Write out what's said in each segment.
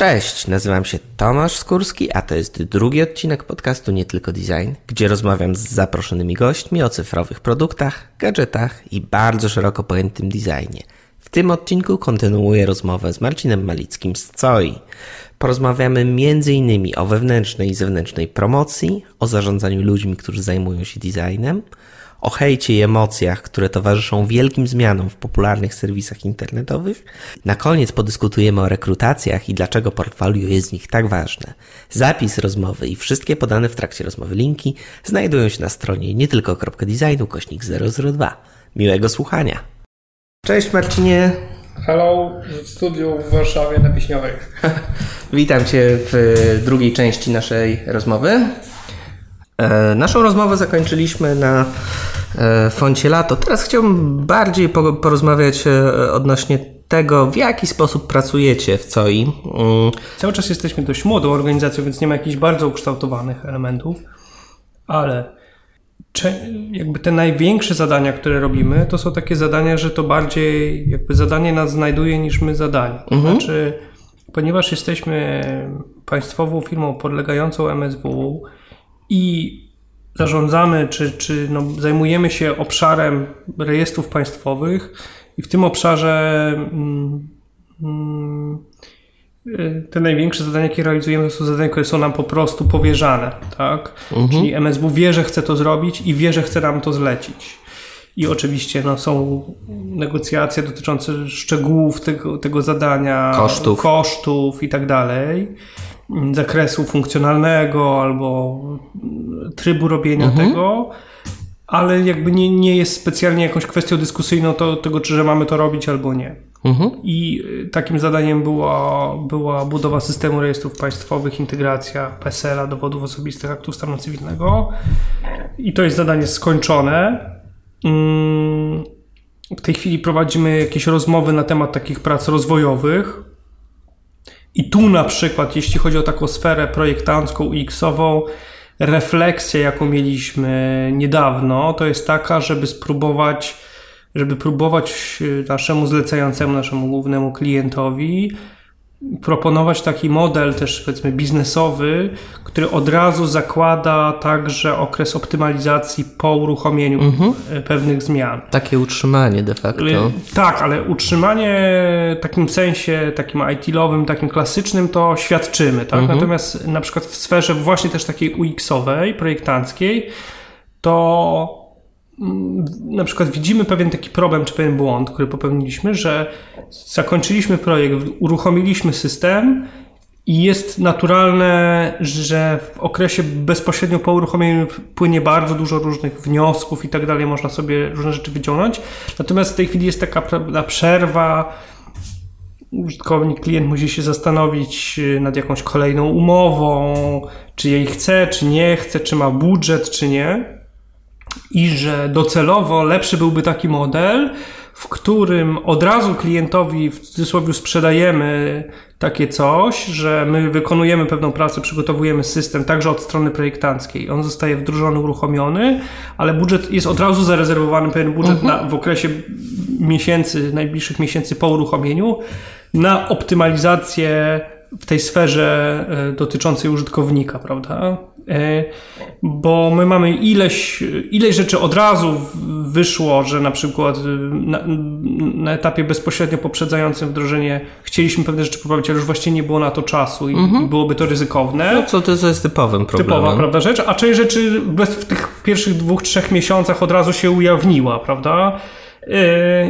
Cześć, nazywam się Tomasz Skórski, a to jest drugi odcinek podcastu Nie Tylko Design, gdzie rozmawiam z zaproszonymi gośćmi o cyfrowych produktach, gadżetach i bardzo szeroko pojętym designie. W tym odcinku kontynuuję rozmowę z Marcinem Malickim z COI. Porozmawiamy m.in. o wewnętrznej i zewnętrznej promocji, o zarządzaniu ludźmi, którzy zajmują się designem, o hejcie i emocjach, które towarzyszą wielkim zmianom w popularnych serwisach internetowych. Na koniec podyskutujemy o rekrutacjach i dlaczego portfolio jest z nich tak ważne. Zapis rozmowy i wszystkie podane w trakcie rozmowy linki znajdują się na stronie nie tylko.designu kośnik 002. Miłego słuchania. Cześć Marcinie. Hello, w studiu w Warszawie na Wiśniowej. Witam Cię w drugiej części naszej rozmowy. E, naszą rozmowę zakończyliśmy na e, foncie Lato. Teraz chciałbym bardziej porozmawiać e, odnośnie tego, w jaki sposób pracujecie w COI. Mm. Cały czas jesteśmy dość młodą organizacją, więc nie ma jakichś bardzo ukształtowanych elementów, ale jakby te największe zadania, które robimy, to są takie zadania, że to bardziej jakby zadanie nas znajduje niż my zadanie. Mhm. Znaczy, ponieważ jesteśmy państwową firmą podlegającą MSW, i zarządzamy, czy, czy no, zajmujemy się obszarem rejestrów państwowych i w tym obszarze mm, mm, te największe zadania, jakie realizujemy, to są zadania, które są nam po prostu powierzane, tak? Mhm. Czyli MSW wie, że chce to zrobić i wie, że chce nam to zlecić. I oczywiście no, są negocjacje dotyczące szczegółów tego, tego zadania, kosztów, kosztów i tak dalej zakresu funkcjonalnego albo trybu robienia mhm. tego, ale jakby nie, nie jest specjalnie jakąś kwestią dyskusyjną to, tego, czy że mamy to robić albo nie. Mhm. I y, takim zadaniem była, była budowa systemu rejestrów państwowych, integracja PESEL-a, dowodów osobistych, aktów stanu cywilnego. I to jest zadanie skończone. Mm, w tej chwili prowadzimy jakieś rozmowy na temat takich prac rozwojowych i tu na przykład, jeśli chodzi o taką sferę projektancką UX-ową, refleksja, jaką mieliśmy niedawno, to jest taka, żeby spróbować, żeby próbować naszemu zlecającemu, naszemu głównemu klientowi proponować taki model też powiedzmy biznesowy, który od razu zakłada także okres optymalizacji po uruchomieniu mhm. pewnych zmian. Takie utrzymanie de facto. Tak, ale utrzymanie w takim sensie, takim IT-owym, takim klasycznym to świadczymy, tak? Mhm. Natomiast na przykład w sferze właśnie też takiej UX-owej, projektanckiej, to na przykład widzimy pewien taki problem, czy pewien błąd, który popełniliśmy, że zakończyliśmy projekt, uruchomiliśmy system i jest naturalne, że w okresie bezpośrednio po uruchomieniu płynie bardzo dużo różnych wniosków i tak dalej, można sobie różne rzeczy wyciągnąć. Natomiast w tej chwili jest taka przerwa, użytkownik, klient musi się zastanowić y, nad jakąś kolejną umową, czy jej chce, czy nie chce, czy ma budżet, czy nie i że docelowo lepszy byłby taki model, w którym od razu klientowi w cudzysłowie sprzedajemy takie coś, że my wykonujemy pewną pracę, przygotowujemy system także od strony projektanckiej. On zostaje wdrożony, uruchomiony, ale budżet jest od razu zarezerwowany pewien budżet mhm. na, w okresie miesięcy, najbliższych miesięcy po uruchomieniu na optymalizację w tej sferze e, dotyczącej użytkownika, prawda? E, bo my mamy ileś, ileś rzeczy od razu wyszło, że na przykład e, na, na, etapie bezpośrednio poprzedzającym wdrożenie chcieliśmy pewne rzeczy poprawić, ale już właściwie nie było na to czasu i, mhm. byłoby to ryzykowne. No co to jest typowym problemem. Typowa, prawda, rzecz, a część rzeczy w tych pierwszych dwóch, trzech miesiącach od razu się ujawniła, prawda?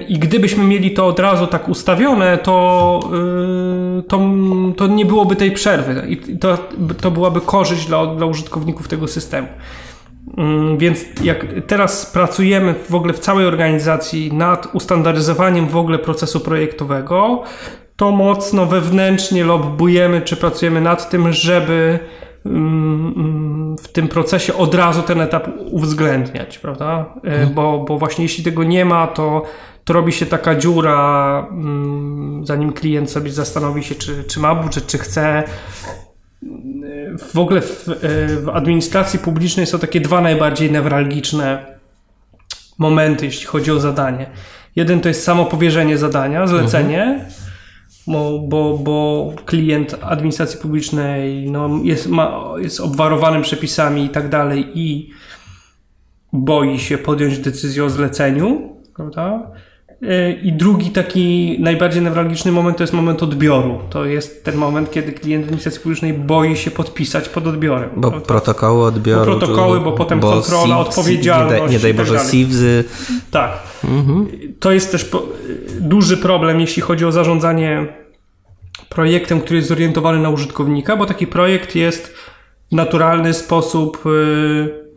I gdybyśmy mieli to od razu tak ustawione, to, y, to, to nie byłoby tej przerwy i to, to byłaby korzyść dla, dla użytkowników tego systemu. Mm, więc jak teraz pracujemy w ogóle w całej organizacji nad ustandaryzowaniem w ogóle procesu projektowego, to mocno wewnętrznie lobbujemy, czy pracujemy nad tym, żeby w tym procesie od razu ten etap uwzględniać, prawda? E, mhm. Bo, bo właśnie jeśli tego nie ma, to, to robi się taka dziura, zanim klient sobie zastanowi się, czy, czy ma budżet, czy chce. W ogóle w, e, w administracji publicznej są takie dwa najbardziej newralgiczne momenty, jeśli chodzi o zadanie. Jeden to jest samo powierzenie zadania, zlecenie. Mhm bo, bo, bo klient administracji publicznej no, jest, ma, jest obwarowany przepisami i tak dalej i boi się podjąć decyzję o zleceniu, prawda? E, I drugi taki najbardziej newralgiczny moment to jest moment odbioru. To jest ten moment, kiedy klient administracji publicznej boi się podpisać pod odbiorem. Bo prawda? protokoły odbioru. Bo protokoły, bo potem bo kontrola, SIV, odpowiedzialność. Nie daj, nie daj Boże, tak SIWZy. Tak. Mhm. To jest też duży problem, jeśli chodzi o zarządzanie projektem, który jest zorientowany na użytkownika, bo taki projekt jest w naturalny sposób. Yy,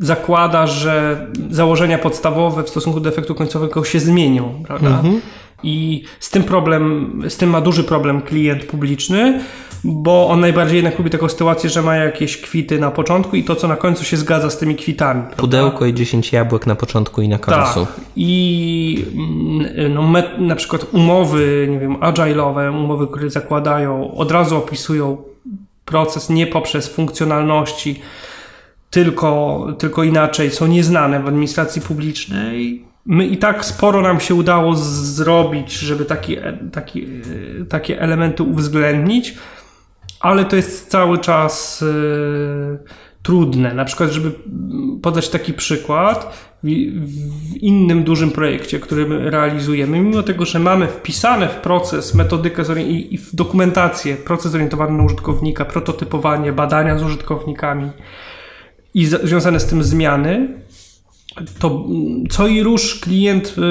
zakłada, że założenia podstawowe w stosunku do efektu końcowego się zmienią, prawda? Mhm. I z tym problem, z tym ma duży problem klient publiczny, bo on najbardziej jednak lubi taką sytuację, że ma jakieś kwity na początku i to, co na końcu się zgadza z tymi kwitami. Prawda? Pudełko i 10 jabłek na początku i na końcu. Tak. I mm, no, na przykład umowy, nie wiem, agile'owe, umowy, które zakładają, od razu opisują proces nie poprzez funkcjonalności, tylko, tylko inaczej, są nieznane w administracji publicznej. My i tak sporo nam się udało zrobić, żeby taki, taki, takie elementy uwzględnić, ale to jest cały czas yy, trudne. Na przykład, żeby podać taki przykład, w, w innym dużym projekcie, który my realizujemy, mimo tego, że mamy wpisane w proces metodykę i, i w dokumentację proces zorientowany na użytkownika, prototypowanie, badania z użytkownikami, i związane z tym zmiany, to co i rusz klient yy,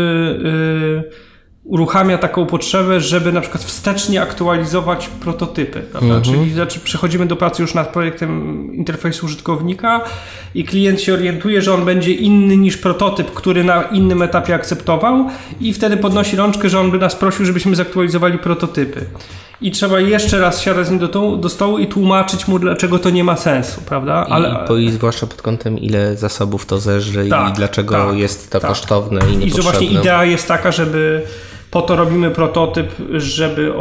yy, uruchamia taką potrzebę, żeby na przykład wstecznie aktualizować prototypy, prawda? Mhm. Czyli znaczy przechodzimy do pracy już nad projektem interfejsu użytkownika i klient się orientuje, że on będzie inny niż prototyp, który na innym etapie akceptował i wtedy podnosi rączkę, że on by nas prosił, żebyśmy zaktualizowali prototypy i trzeba jeszcze raz siadać z nim do, do stołu i tłumaczyć mu, dlaczego to nie ma sensu, prawda? Ale... I, I zwłaszcza pod kątem, ile zasobów to zeżre tak, i dlaczego tak, jest to tak. kosztowne i niepotrzebne. I że właśnie idea jest taka, żeby po to robimy prototyp, żeby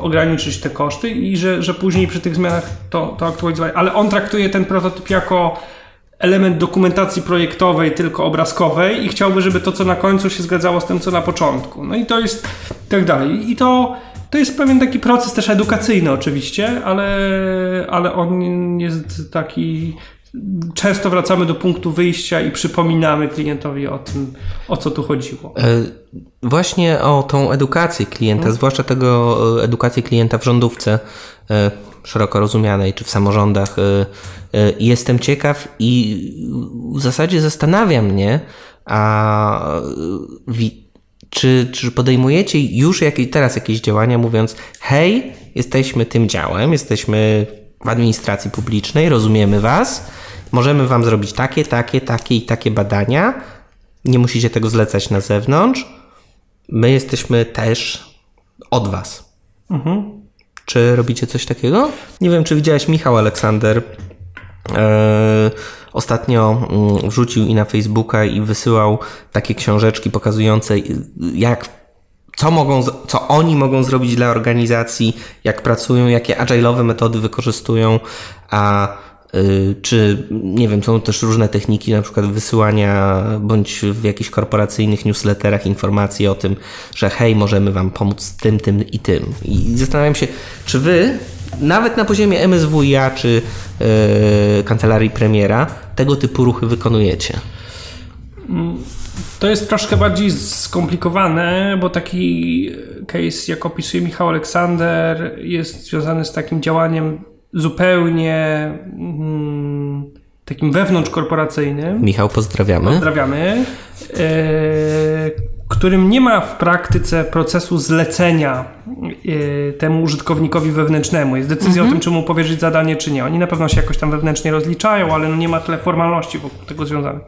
ograniczyć te koszty i że, że później przy tych zmianach to, to aktualizować. Ale on traktuje ten prototyp jako element dokumentacji projektowej, tylko obrazkowej i chciałby, żeby to, co na końcu się zgadzało z tym, co na początku. No i to jest tak dalej. I to to jest pewien taki proces też edukacyjny oczywiście, ale, ale on jest taki często wracamy do punktu wyjścia i przypominamy klientowi o tym, o co tu chodziło. E, właśnie o tą edukację klienta, hmm. zwłaszcza tego e, edukację klienta w rządówce e, szeroko rozumianej, czy w samorządach. Jestem ciekaw i w zasadzie zastanawia mnie, a czy, czy podejmujecie już jakieś, teraz jakieś działania, mówiąc: hej, jesteśmy tym działem, jesteśmy w administracji publicznej, rozumiemy Was, możemy Wam zrobić takie, takie, takie i takie badania, nie musicie tego zlecać na zewnątrz. My jesteśmy też od Was. Mhm. Czy robicie coś takiego? Nie wiem, czy widziałeś Michał Aleksander. Yy, ostatnio mm, wrzucił i na Facebooka i wysyłał takie książeczki pokazujące jak co, mogą, co oni mogą zrobić dla organizacji, jak pracują, jakie agile'owe metody wykorzystują, a y, czy, nie wiem, są też różne techniki, na przykład wysyłania bądź w jakichś korporacyjnych newsletterach informacji o tym, że hej, możemy Wam pomóc tym, tym i tym. I zastanawiam się, czy Wy nawet na poziomie MSWiA czy yy, kancelarii premiera tego typu ruchy wykonujecie? To jest troszkę bardziej skomplikowane, bo taki case, jak opisuje Michał Aleksander, jest związany z takim działaniem zupełnie mm, takim wewnątrzkorporacyjnym. Michał, pozdrawiamy. Pozdrawiamy. E, którym nie ma w praktyce procesu zlecenia e, temu użytkownikowi wewnętrznemu. Jest decyzja mhm. o tym, czy mu powierzyć zadanie, czy nie. Oni na pewno się jakoś tam wewnętrznie rozliczają, ale no nie ma tyle formalności wokół tego związanych.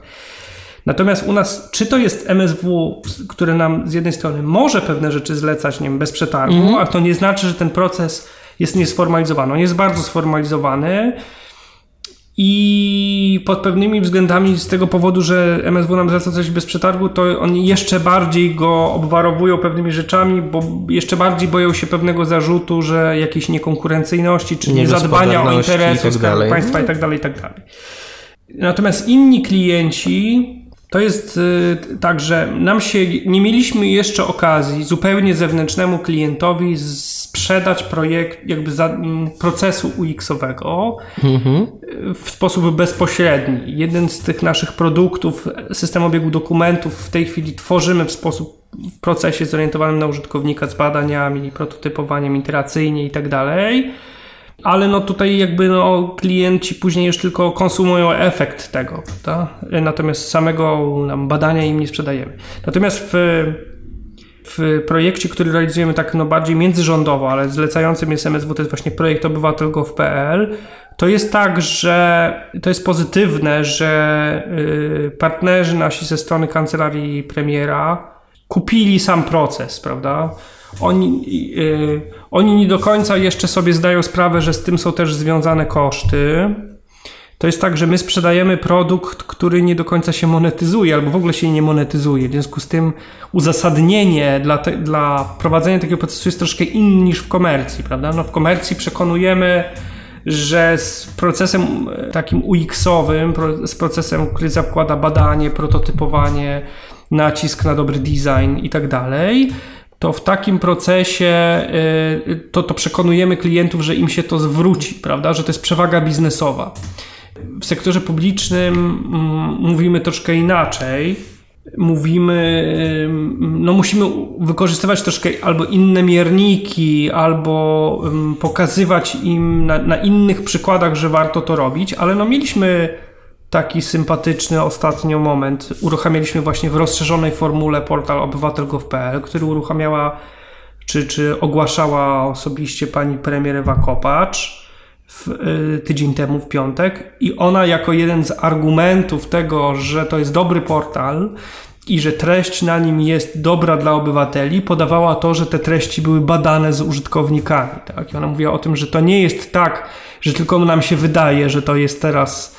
Natomiast u nas, czy to jest MSW, które nam z jednej strony może pewne rzeczy zlecać, nie wiem, bez przetargu, mhm. a to nie znaczy, że ten proces jest niesformalizowany. On jest bardzo sformalizowany i pod pewnymi względami z tego powodu, że MSW nam zleca coś bez przetargu, to oni jeszcze bardziej go obwarowują pewnymi rzeczami, bo jeszcze bardziej boją się pewnego zarzutu, że jakiejś niekonkurencyjności, czy niezadbania o interesy tak państwa i tak dalej, i tak dalej. Natomiast inni klienci to jest y, tak, że nam się nie mieliśmy jeszcze okazji zupełnie zewnętrznemu klientowi sprzedać projekt, jakby za, procesu UX-owego mhm. w sposób bezpośredni. Jeden z tych naszych produktów, system obiegu dokumentów w tej chwili tworzymy w sposób w procesie zorientowanym na użytkownika z badaniami, prototypowaniem iteracyjnie i tak dalej. Ale no tutaj jakby no klienci później już tylko konsumują efekt tego, prawda? Natomiast samego badania im nie sprzedajemy. Natomiast w w projekcie, który realizujemy tak no bardziej międzyrządowo, ale zlecającym jest MSW, to jest właśnie projekt obywatel.gov.pl, to jest tak, że to jest pozytywne, że y, partnerzy nasi ze strony kancelarii premiera kupili sam proces, prawda? Oni, yy, oni nie do końca jeszcze sobie zdają sprawę, że z tym są też związane koszty. To jest tak, że my sprzedajemy produkt, który nie do końca się monetyzuje, albo w ogóle się nie monetyzuje. W związku z tym uzasadnienie dla, te, dla prowadzenia takiego procesu jest troszkę inny niż w komercji, prawda? No w komercji przekonujemy, że z procesem e, takim UX-owym, z procesem, który zakłada badanie, prototypowanie, nacisk na dobry design i tak dalej, to w takim procesie y, to, to przekonujemy klientów, że im się to zwróci, prawda? Że to jest przewaga biznesowa. W sektorze publicznym mm, mówimy troszkę inaczej. Mówimy, no musimy wykorzystywać troszkę albo inne mierniki, albo pokazywać im na, na innych przykładach, że warto to robić, ale no mieliśmy taki sympatyczny ostatnio moment uruchamialiśmy właśnie w rozszerzonej formule portal obywatel.gov.pl, który uruchamiała czy, czy ogłaszała osobiście pani premier Ewa Kopacz w, y, tydzień temu w piątek i ona jako jeden z argumentów tego, że to jest dobry portal i że treść na nim jest dobra dla obywateli, podawała to, że te treści były badane z użytkownikami. Tak? I ona mówiła o tym, że to nie jest tak, że tylko nam się wydaje, że to jest teraz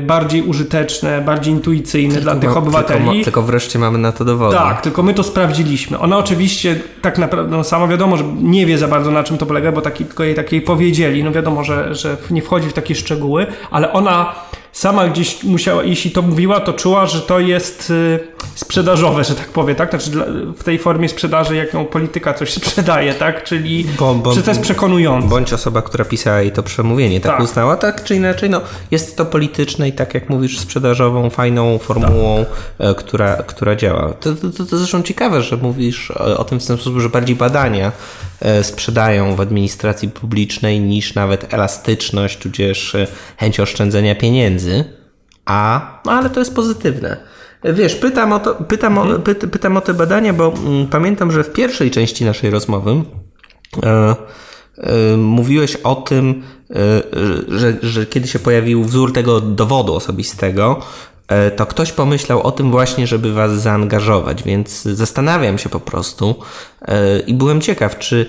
bardziej użyteczne, bardziej intuicyjne tylko dla tych obywateli. Tylko, tylko, wreszcie mamy na to dowody. Tak, tylko my to sprawdziliśmy. Ona oczywiście tak naprawdę, no sama wiadomo, że nie wie za bardzo na czym to polega, bo taki, tylko jej takiej powiedzieli. No wiadomo, że, że nie wchodzi w takie szczegóły, ale ona sama gdzieś musiała, jeśli to mówiła, to czuła, że to jest y, sprzedażowe, że tak powiem, tak? Znaczy w tej formie sprzedaży, jaką polityka coś sprzedaje, tak? Czyli bo, bo, to jest przekonujące. Bądź osoba, która pisała jej to przemówienie, tak, tak, uznała, tak czy inaczej, no jest to polityczne i tak jak mówisz, sprzedażową, fajną formułą, tak. E, która, która działa. To, to, to, to zresztą ciekawe, że mówisz o tym w ten sposób, że bardziej badania e, sprzedają w administracji publicznej niż nawet elastyczność, tudzież e, chęć oszczędzenia pieniędzy, a, no ale to jest pozytywne. Wiesz, pytam o, to, pytam, o, py, pytam o te badania, bo mm, pamiętam, że w pierwszej części naszej rozmowy e, e, mówiłeś o tym, e, że, że kiedy się pojawił wzór tego dowodu osobistego, e, to ktoś pomyślał o tym właśnie, żeby was zaangażować, więc zastanawiam się po prostu e, i byłem ciekaw, czy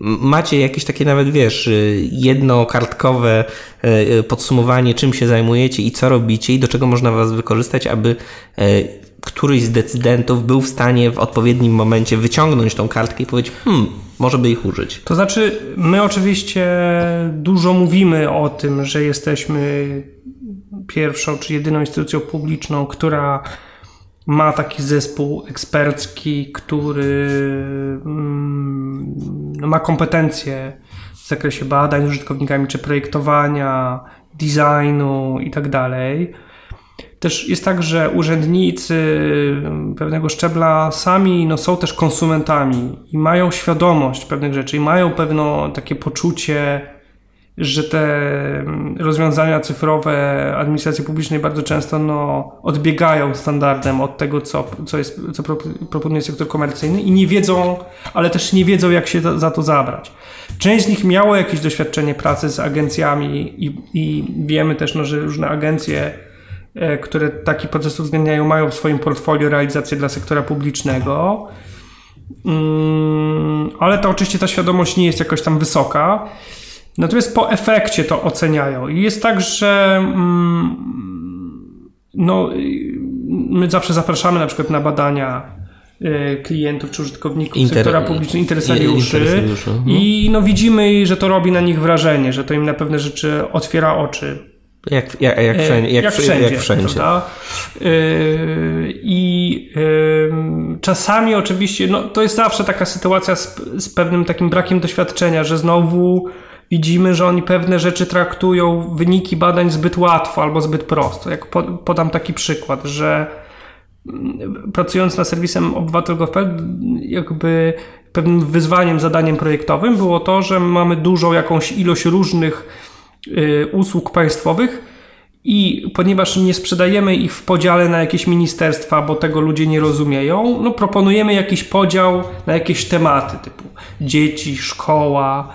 macie jakieś takie nawet, wiesz, jednokartkowe e, podsumowanie, czym się zajmujecie i co robicie i do czego można was wykorzystać, aby któryś z decydentów był w stanie w odpowiednim momencie wyciągnąć tą kartkę i powiedzieć, hmm, może by ich użyć. To znaczy, my oczywiście dużo mówimy o tym, że jesteśmy pierwszą czy jedyną instytucją publiczną, która ma taki zespół ekspercki, który mm, ma kompetencje w zakresie badań z użytkownikami, czy projektowania, designu i tak dalej. Też jest tak, że urzędnicy pewnego szczebla sami no, są też konsumentami i mają świadomość pewnych rzeczy i mają pewne takie poczucie że te mm, rozwiązania cyfrowe administracji publicznej bardzo często no, odbiegają standardem od tego, co, co, jest, co proponuje sektor komercyjny i nie wiedzą, ale też nie wiedzą, jak się to, za to zabrać. Część z nich miało jakieś doświadczenie pracy z agencjami i, i wiemy też, no, że różne agencje, e, które taki proces uwzględniają, mają w swoim portfolio realizację dla sektora publicznego. Mm, ale to oczywiście ta świadomość nie jest jakoś tam wysoka. Natomiast po efekcie to oceniają. I jest tak, że mm, no, my zawsze zapraszamy na przykład na badania y, klientów czy użytkowników Inter... sektora publicznego, interesariuszy, interesariuszy. Mhm. i no, widzimy, że to robi na nich wrażenie, że to im na pewne rzeczy otwiera oczy. Jak, jak, jak, wszędzie. Jak, jak wszędzie. Jak wszędzie. I czasami oczywiście, no to jest zawsze taka sytuacja z, z pewnym takim brakiem doświadczenia, że znowu widzimy, że oni pewne rzeczy traktują, wyniki badań zbyt łatwo albo zbyt prosto. Jak podam taki przykład, że mm, pracując na serwisem obywatel.pl jakby pewnym wyzwaniem, zadaniem projektowym było to, że mamy dużą jakąś ilość różnych y, usług państwowych i ponieważ nie sprzedajemy ich w podziale na jakieś ministerstwa, bo tego ludzie nie rozumieją, no proponujemy jakiś podział na jakieś tematy typu dzieci, szkoła,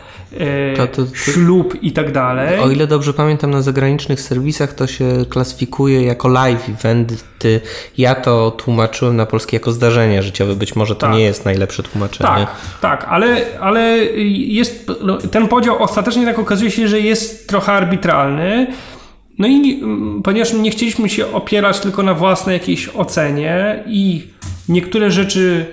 to, to, to, ślub i tak dalej. O ile dobrze pamiętam, na zagranicznych serwisach to się klasyfikuje jako live eventy. Ja to tłumaczyłem na polski jako zdarzenia życiowe. Być może to tak. nie jest najlepsze tłumaczenie. Tak, tak, ale, ale jest, no, ten podział ostatecznie tak okazuje się, że jest trochę arbitralny. No i mm, ponieważ nie chcieliśmy się opierać tylko na własnej jakiejś ocenie i niektóre rzeczy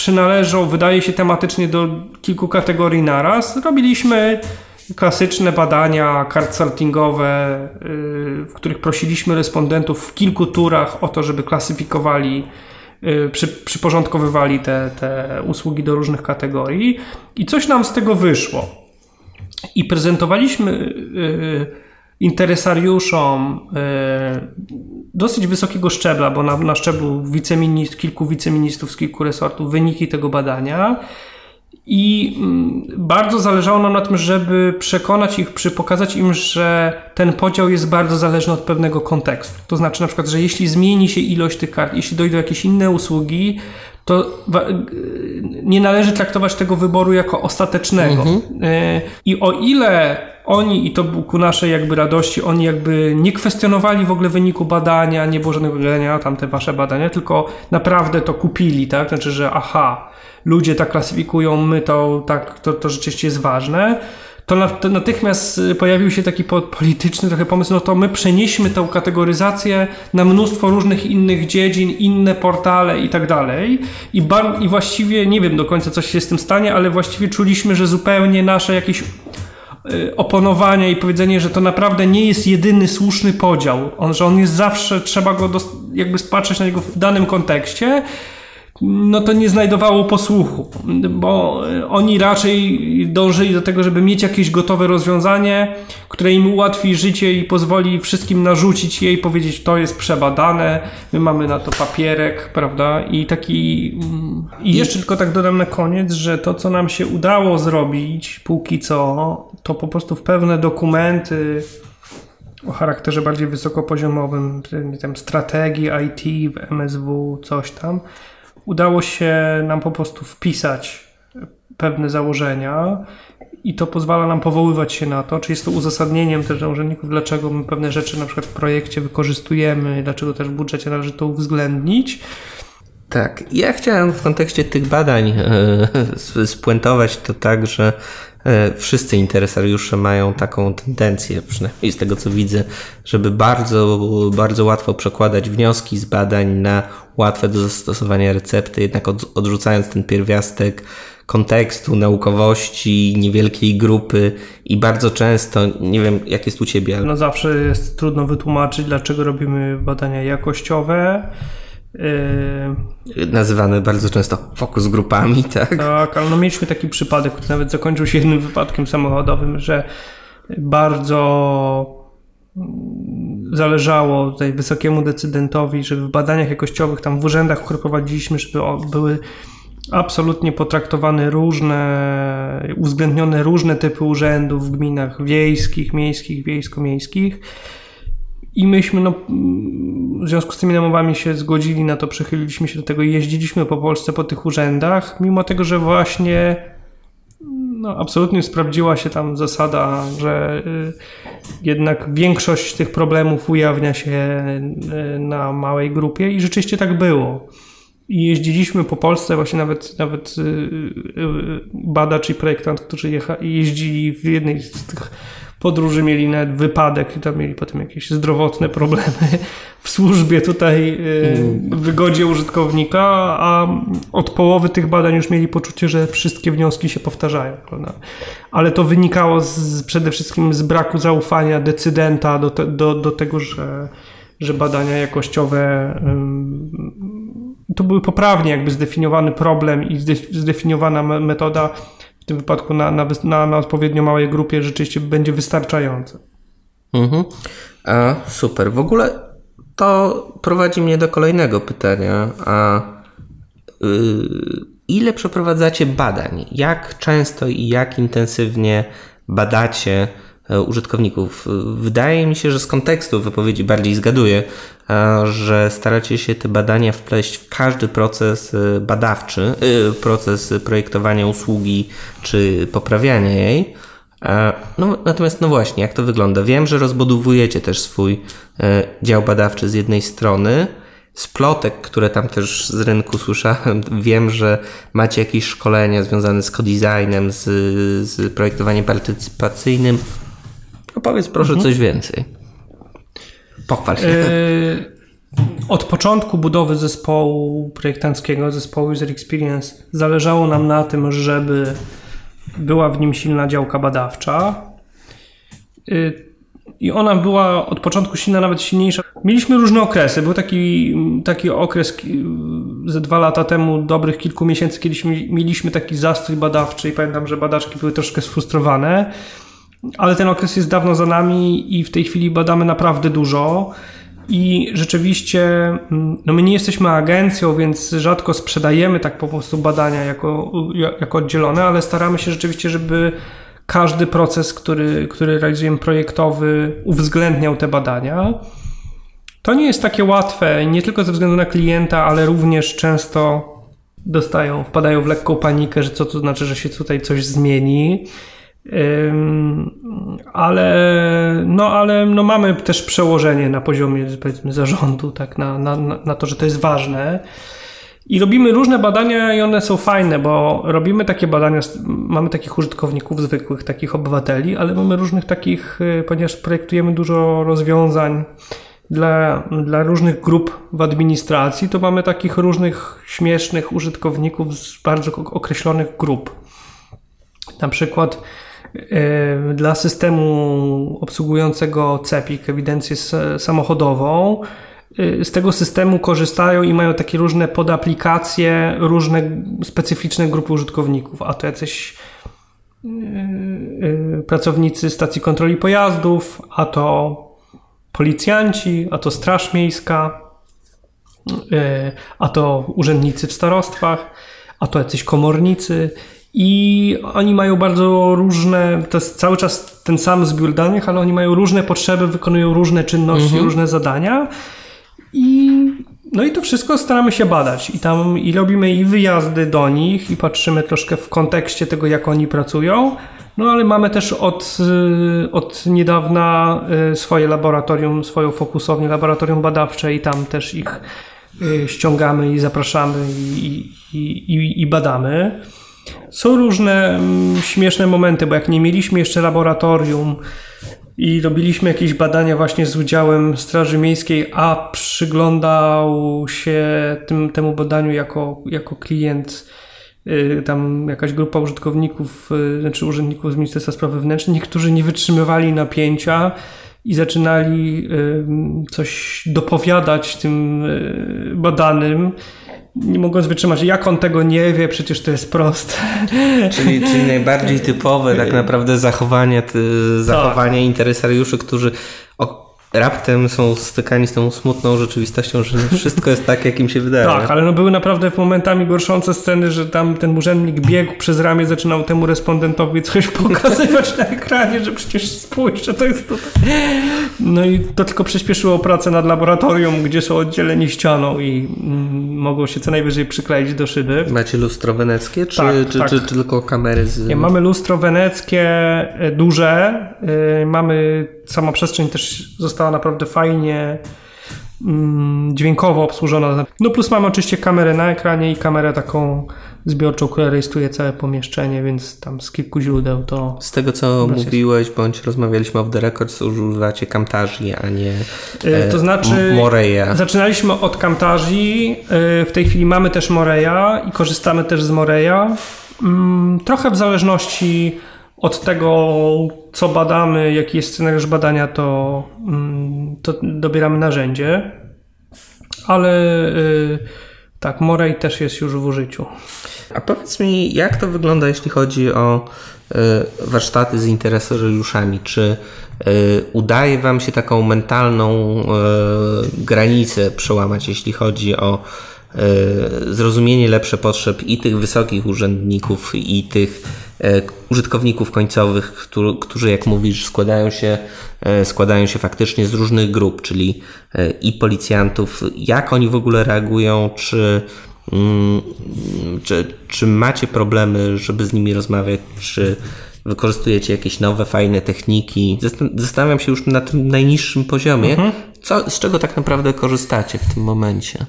przynależą, wydaje się, tematycznie do kilku kategorii naraz. Robiliśmy klasyczne badania kart sortingowe, y, w których prosiliśmy respondentów w kilku turach o to, żeby klasyfikowali, y, przy, przyporządkowywali te, te usługi do różnych kategorii i coś nam z tego wyszło. I prezentowaliśmy y, interesariuszom e, dosyć wysokiego szczebla, bo na, na szczeblu wiceminist, kilku wiceministrów z kilku resortów wyniki tego badania. I mm, bardzo zależało nam na tym, żeby przekonać ich, przy pokazać im, że ten podział jest bardzo zależny od pewnego kontekstu. To znaczy, na przykład, że jeśli zmieni się ilość tych kart, jeśli dojdą jakieś inne usługi, to nie należy traktować tego wyboru jako ostatecznego. Mhm. E, I o ile oni, i to ku naszej jakby radości, oni jakby nie kwestionowali w ogóle wyniku badania, nie było żadnego badania, tam te wasze badania, tylko naprawdę to kupili, tak? Znaczy, że aha, ludzie tak klasyfikują, my to, tak, to, to rzeczywiście jest ważne to natychmiast pojawił się taki polityczny trochę pomysł, no to my przenieśmy tę kategoryzację na mnóstwo różnych innych dziedzin, inne portale i tak dalej. I, I właściwie nie wiem do końca, co się z tym stanie, ale właściwie czuliśmy, że zupełnie nasze jakieś y, oponowanie i powiedzenie, że to naprawdę nie jest jedyny słuszny podział, on, że on jest zawsze, trzeba go jakby spatrzeć na niego w danym kontekście no to nie znajdowało posłuchu, bo oni raczej dążyli do tego, żeby mieć jakieś gotowe rozwiązanie, które im ułatwi życie i pozwoli wszystkim narzucić jej, powiedzieć to jest przebadane, my mamy na to papierek, prawda? I taki. Mm, I jeszcze tylko tak dodam na koniec, że to, co nam się udało zrobić póki co, to po prostu w pewne dokumenty o charakterze bardziej wysokopoziomowym, tam strategii IT w MSW, coś tam udało się nam po prostu wpisać pewne założenia i to pozwala nam powoływać się na to, czy jest to uzasadnieniem też dla urzędników, dlaczego my pewne rzeczy na przykład w projekcie wykorzystujemy, dlaczego też w budżecie należy to uwzględnić. Tak, ja chciałem w kontekście tych badań e, spuentować to tak, że e, wszyscy interesariusze mają taką tendencję, przynajmniej z tego co widzę, żeby bardzo, bardzo łatwo przekładać wnioski z badań na łatwe do zastosowania recepty, jednak odrzucając ten pierwiastek kontekstu, naukowości, niewielkiej grupy i bardzo często, nie wiem jak jest u Ciebie. Ale... No zawsze jest trudno wytłumaczyć, dlaczego robimy badania jakościowe. Yy... Nazywane bardzo często fokus grupami, tak? Tak, ale no mieliśmy taki przypadek, który nawet zakończył się jednym wypadkiem samochodowym, że bardzo zależało tutaj wysokiemu decydentowi, żeby w badaniach jakościowych, tam w urzędach, które prowadziliśmy, żeby były absolutnie potraktowane różne, uwzględnione różne typy urzędów w gminach wiejskich, miejskich, wiejsko-miejskich. I myśmy no, w związku z tymi namowami się zgodzili na to, przychyliliśmy się do tego i jeździliśmy po Polsce po tych urzędach, mimo tego, że właśnie no, absolutnie sprawdziła się tam zasada, że y, jednak większość tych problemów ujawnia się y, na małej grupie i rzeczywiście tak było. I jeździliśmy po Polsce, właśnie nawet, nawet y, badacz i projektant, którzy jeździli w jednej z tych podróży mieli nawet wypadek i tam mieli potem jakieś zdrowotne problemy w służbie tutaj w wygodzie użytkownika, a od połowy tych badań już mieli poczucie, że wszystkie wnioski się powtarzają. Prawda? Ale to wynikało z, przede wszystkim z braku zaufania decydenta do, te, do, do tego, że, że badania jakościowe to były poprawnie jakby zdefiniowany problem i zdefiniowana metoda w tym wypadku na, na, na, na odpowiednio małej grupie rzeczywiście będzie wystarczająca. Mhm. A, super. W ogóle to prowadzi mnie do kolejnego pytania. A yy, ile przeprowadzacie badań? Jak często i jak intensywnie badacie użytkowników. Wydaje mi się, że z kontekstu wypowiedzi bardziej zgaduję, e, że staracie się te badania wpleść w każdy proces e, badawczy, proces projektowania usługi czy poprawiania jej. No, natomiast no właśnie, jak to wygląda? Wiem, że rozbudowujecie też swój dział badawczy z jednej strony, z plotek, które tam też z rynku słyszałem, wiem, że macie jakieś szkolenia związane z co-designem, z, z projektowaniem partycypacyjnym. Opowiedz proszę mhm. coś więcej. Pochwal się. Yy, od początku budowy zespołu projektanckiego, zespołu User Experience, zależało nam na tym, żeby była w nim silna działka badawcza. Yy, I ona była od początku silna, nawet silniejsza. Mieliśmy różne okresy. Był taki, taki okres ze dwa lata temu, dobrych kilku miesięcy, kiedyś mieliśmy taki zastrój badawczy i pamiętam, że badaczki były troszkę sfrustrowane ale ten okres jest dawno za nami i w tej chwili badamy naprawdę dużo. I rzeczywiście, mm, no my nie jesteśmy agencją, więc rzadko sprzedajemy tak po prostu badania jako, jako oddzielone, ale staramy się rzeczywiście, żeby każdy proces, który, który realizujemy projektowy, uwzględniał te badania. To nie jest takie łatwe, nie tylko ze względu na klienta, ale również często dostają, wpadają w lekką panikę, że co to znaczy, że się tutaj coś zmieni ale, no, ale no mamy też przełożenie na poziomie powiedzmy zarządu tak, na, na, na to, że to jest ważne. I robimy różne badania i one są fajne, bo robimy takie badania, mamy takich użytkowników zwykłych, takich obywateli, ale mamy różnych takich, y, ponieważ projektujemy dużo rozwiązań dla, dla różnych grup w administracji, to mamy takich różnych śmiesznych użytkowników z bardzo określonych grup. Na przykład dla systemu obsługującego CEPIK, ewidencję samochodową, e, z tego systemu korzystają i mają takie różne podaplikacje, różne specyficzne grupy użytkowników, a to jacyś e, pracownicy stacji kontroli pojazdów, a to policjanci, a to Straż Miejska, a to urzędnicy w starostwach, a to jacyś komornicy i oni mają bardzo różne, to jest cały czas ten sam zbiór danych, ale oni mają różne potrzeby, wykonują różne czynności, mhm. różne zadania. I no i to wszystko staramy się badać. I tam i robimy i wyjazdy do nich, i patrzymy troszkę w kontekście tego, jak oni pracują. No ale mamy też od, y, od niedawna y, swoje laboratorium, swoją fokusownię, laboratorium badawcze, i tam też ich y, ściągamy i zapraszamy i, i, i, i badamy. Są różne mm, śmieszne momenty, bo jak nie mieliśmy jeszcze laboratorium i robiliśmy jakieś badania właśnie z udziałem Straży Miejskiej, a przyglądał się tym, temu badaniu jako, jako klient y, tam jakaś grupa użytkowników, y, znaczy urzędników z Ministerstwa Spraw Wewnętrznych, niektórzy nie wytrzymywali napięcia i zaczynali y, coś dopowiadać tym badanym nie mogąc wytrzymać, jak on tego nie wie, przecież to jest proste. Czyli, czyli najbardziej typowe tak naprawdę zachowanie, zachowanie tak. interesariuszy, którzy raptem są stykani z tą smutną rzeczywistością, że wszystko jest tak, jak im się wydaje. Tak, ale no były naprawdę momentami gorszące sceny, że tam ten urzędnik biegł przez ramię, zaczynał temu respondentowi coś pokazywać na ekranie, że przecież spójrz, że to jest tutaj. No i to tylko przyspieszyło pracę nad laboratorium, gdzie są oddzieleni ścianą i mm, mogą się co najwyżej przykleić do szyby. Macie lustro weneckie, czy, tak, czy, tak. czy, czy, tylko kamery z... Nie, mamy lustro weneckie e, duże, yy, mamy sama przestrzeń też została naprawdę fajnie mm, dźwiękowo obsłużona. No plus mamy oczywiście kamerę na ekranie i kamerę taką zbiorczą, która rejestruje całe pomieszczenie, więc tam z kilku źródeł to... Z tego, co mówiłeś, bądź rozmawialiśmy off the records, używacie Camtasia, a nie e, To znaczy, Moreya. zaczynaliśmy od Camtasia, e, w tej chwili mamy też Moreya i korzystamy też z Moreya. Mm, trochę w zależności od tego, co badamy, jaki jest scenariusz badania, to, mm, to dobieramy narzędzie. Ale y, tak, Morej też jest już w użyciu. A powiedz mi, jak to wygląda, jeśli chodzi o y, warsztaty z interesariuszami? Czy y, udaje Wam się taką mentalną granicę przełamać, jeśli chodzi o zrozumienie lepsze potrzeb i tych wysokich urzędników, i tych E, użytkowników końcowych, którzy, jak mówisz, składają się, e, składają się faktycznie z różnych grup, czyli e, i policjantów, jak oni w ogóle reagują, czy, mm, czy, czy macie problemy, żeby z nimi rozmawiać, czy wykorzystujecie jakieś nowe, fajne techniki. Zastanawiam się już na tym najniższym poziomie, mhm. co, z czego tak naprawdę korzystacie w tym momencie.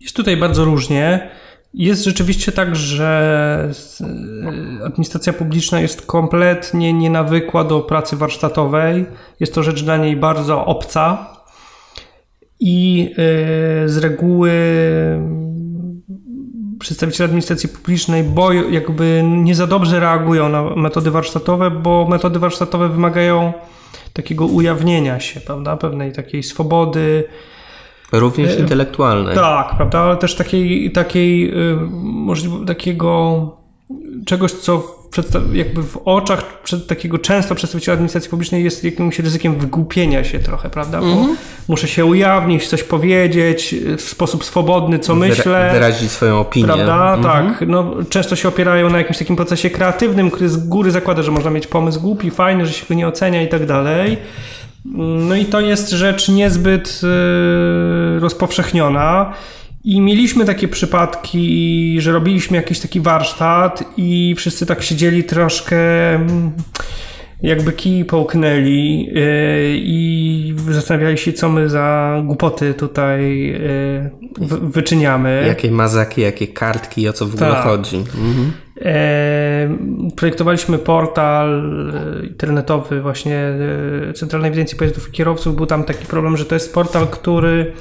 Jest tutaj bardzo różnie. Jest rzeczywiście tak, że e, administracja publiczna jest kompletnie nienawykła do pracy warsztatowej. Jest to rzecz dla niej bardzo obca i e, z reguły przedstawiciele administracji publicznej bo jakby nie za dobrze reagują na metody warsztatowe, bo metody warsztatowe wymagają takiego ujawnienia się, prawda, pewnej takiej swobody, Również e, intelektualnej. Tak, prawda, ale też takiej, takiej y, możliwe, takiego czegoś, co jakby w oczach przed takiego często przedstawiciela administracji publicznej jest jakimś ryzykiem wygłupienia się trochę, prawda? Bo mm -hmm. muszę się ujawnić, coś powiedzieć w sposób swobodny, co Wyra myślę. Wyrazić swoją opinię. Prawda? Mm -hmm. Tak. No, często się opierają na jakimś takim procesie kreatywnym, który z góry zakłada, że można mieć pomysł głupi, fajny, że się go nie ocenia i tak dalej. No i to jest rzecz niezbyt y, rozpowszechniona. I mieliśmy takie przypadki, że robiliśmy jakiś taki warsztat i wszyscy tak siedzieli troszkę mm, jakby kij połknęli y, i zastanawiali się, co my za głupoty tutaj y, wyczyniamy. Jakie mazaki, jakie kartki, o co w ogóle tak. chodzi. Mhm. E, projektowaliśmy portal e, internetowy właśnie e, Centralnej Ewidencji Pojazdów i Kierowców. Był tam taki problem, że to jest portal, który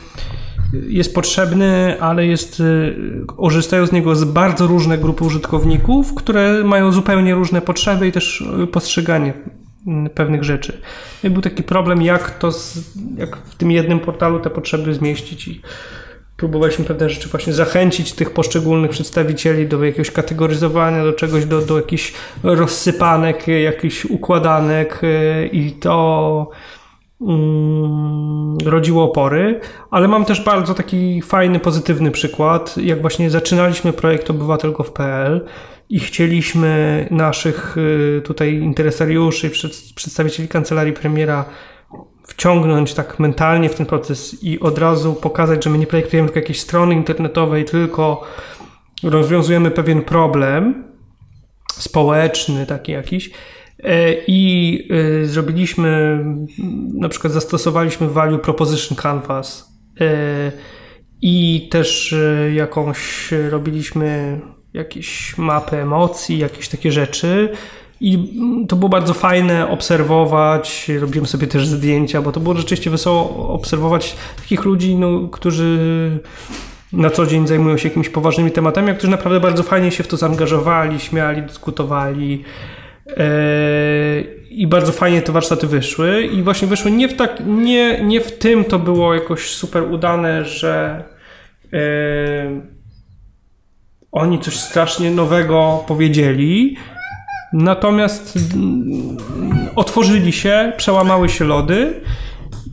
jest potrzebny, ale jest, korzystają z niego z bardzo różne grupy użytkowników, które mają zupełnie różne potrzeby i też postrzeganie pewnych rzeczy. I był taki problem, jak to, jak w tym jednym portalu te potrzeby zmieścić i próbowaliśmy pewne rzeczy właśnie zachęcić tych poszczególnych przedstawicieli do jakiegoś kategoryzowania, do czegoś, do, do jakichś rozsypanek, jakichś układanek e, i to mm, rodziło opory, ale mam też bardzo taki fajny, pozytywny przykład, jak właśnie zaczynaliśmy projekt obywatel.gov.pl i chcieliśmy naszych e, tutaj interesariuszy, przedstawicieli kancelarii premiera wciągnąć tak mentalnie w ten proces i od razu pokazać, że my nie projektujemy tylko jakiejś strony internetowej, tylko rozwiązujemy pewien problem społeczny, taki jakiś. E, I e, zrobiliśmy, na przykład zastosowaliśmy Value Proposition Canvas e, i też jakąś robiliśmy jakieś mapy emocji, jakieś takie rzeczy i to było bardzo fajne obserwować. Robiłem sobie też zdjęcia, bo to było rzeczywiście wesoło obserwować takich ludzi, no, którzy na co dzień zajmują się jakimiś poważnymi tematami, a którzy naprawdę bardzo fajnie się w to zaangażowali, śmiali, dyskutowali. E, I bardzo fajnie te warsztaty wyszły. I właśnie wyszły nie w, tak, nie, nie w tym to było jakoś super udane, że e, oni coś strasznie nowego powiedzieli, Natomiast mm, otworzyli się, przełamały się lody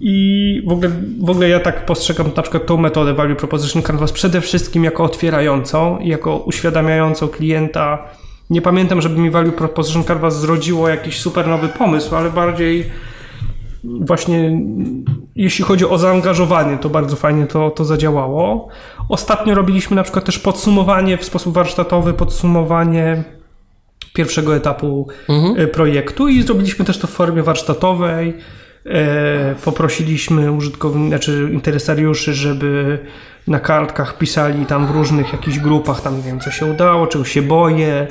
i w ogóle, w ogóle ja tak postrzegam na przykład tą metodę Value Proposition Canvas przede wszystkim jako otwierającą, jako uświadamiającą klienta. Nie pamiętam, żeby mi Value Proposition Canvas zrodziło jakiś super nowy pomysł, ale bardziej właśnie jeśli chodzi o zaangażowanie, to bardzo fajnie to, to zadziałało. Ostatnio robiliśmy na przykład też podsumowanie w sposób warsztatowy, podsumowanie pierwszego etapu mhm. E, projektu i zrobiliśmy też to w formie warsztatowej. E, poprosiliśmy użytkowników, znaczy interesariuszy, żeby na kartkach pisali tam w różnych jakichś grupach, tam nie wiem, co się udało, czego się boję,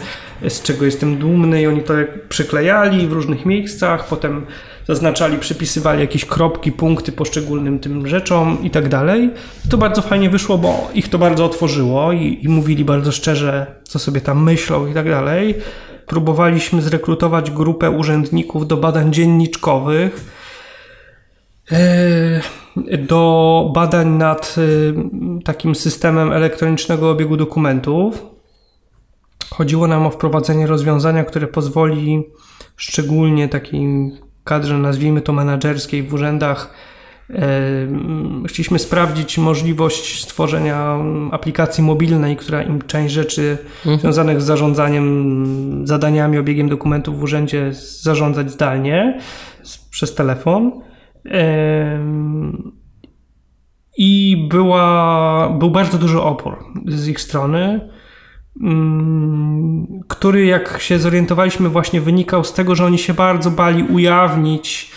z czego jestem dumny i oni to przyklejali w różnych miejscach, potem zaznaczali, przypisywali jakieś kropki, punkty poszczególnym tym rzeczom i tak dalej. To bardzo fajnie wyszło, bo ich to bardzo otworzyło i, i mówili bardzo szczerze, co sobie tam myślą i tak dalej. Próbowaliśmy zrekrutować grupę urzędników do badań dzienniczkowych, e, do badań nad e, takim systemem elektronicznego obiegu dokumentów. Chodziło nam o wprowadzenie rozwiązania, które pozwoli szczególnie takim kadrze, nazwijmy to menedżerskiej w urzędach, Chcieliśmy sprawdzić możliwość stworzenia aplikacji mobilnej, która im część rzeczy mhm. związanych z zarządzaniem zadaniami, obiegiem dokumentów w urzędzie zarządzać zdalnie przez telefon. I była, był bardzo duży opór z ich strony, mm, który, jak się zorientowaliśmy, właśnie wynikał z tego, że oni się bardzo bali ujawnić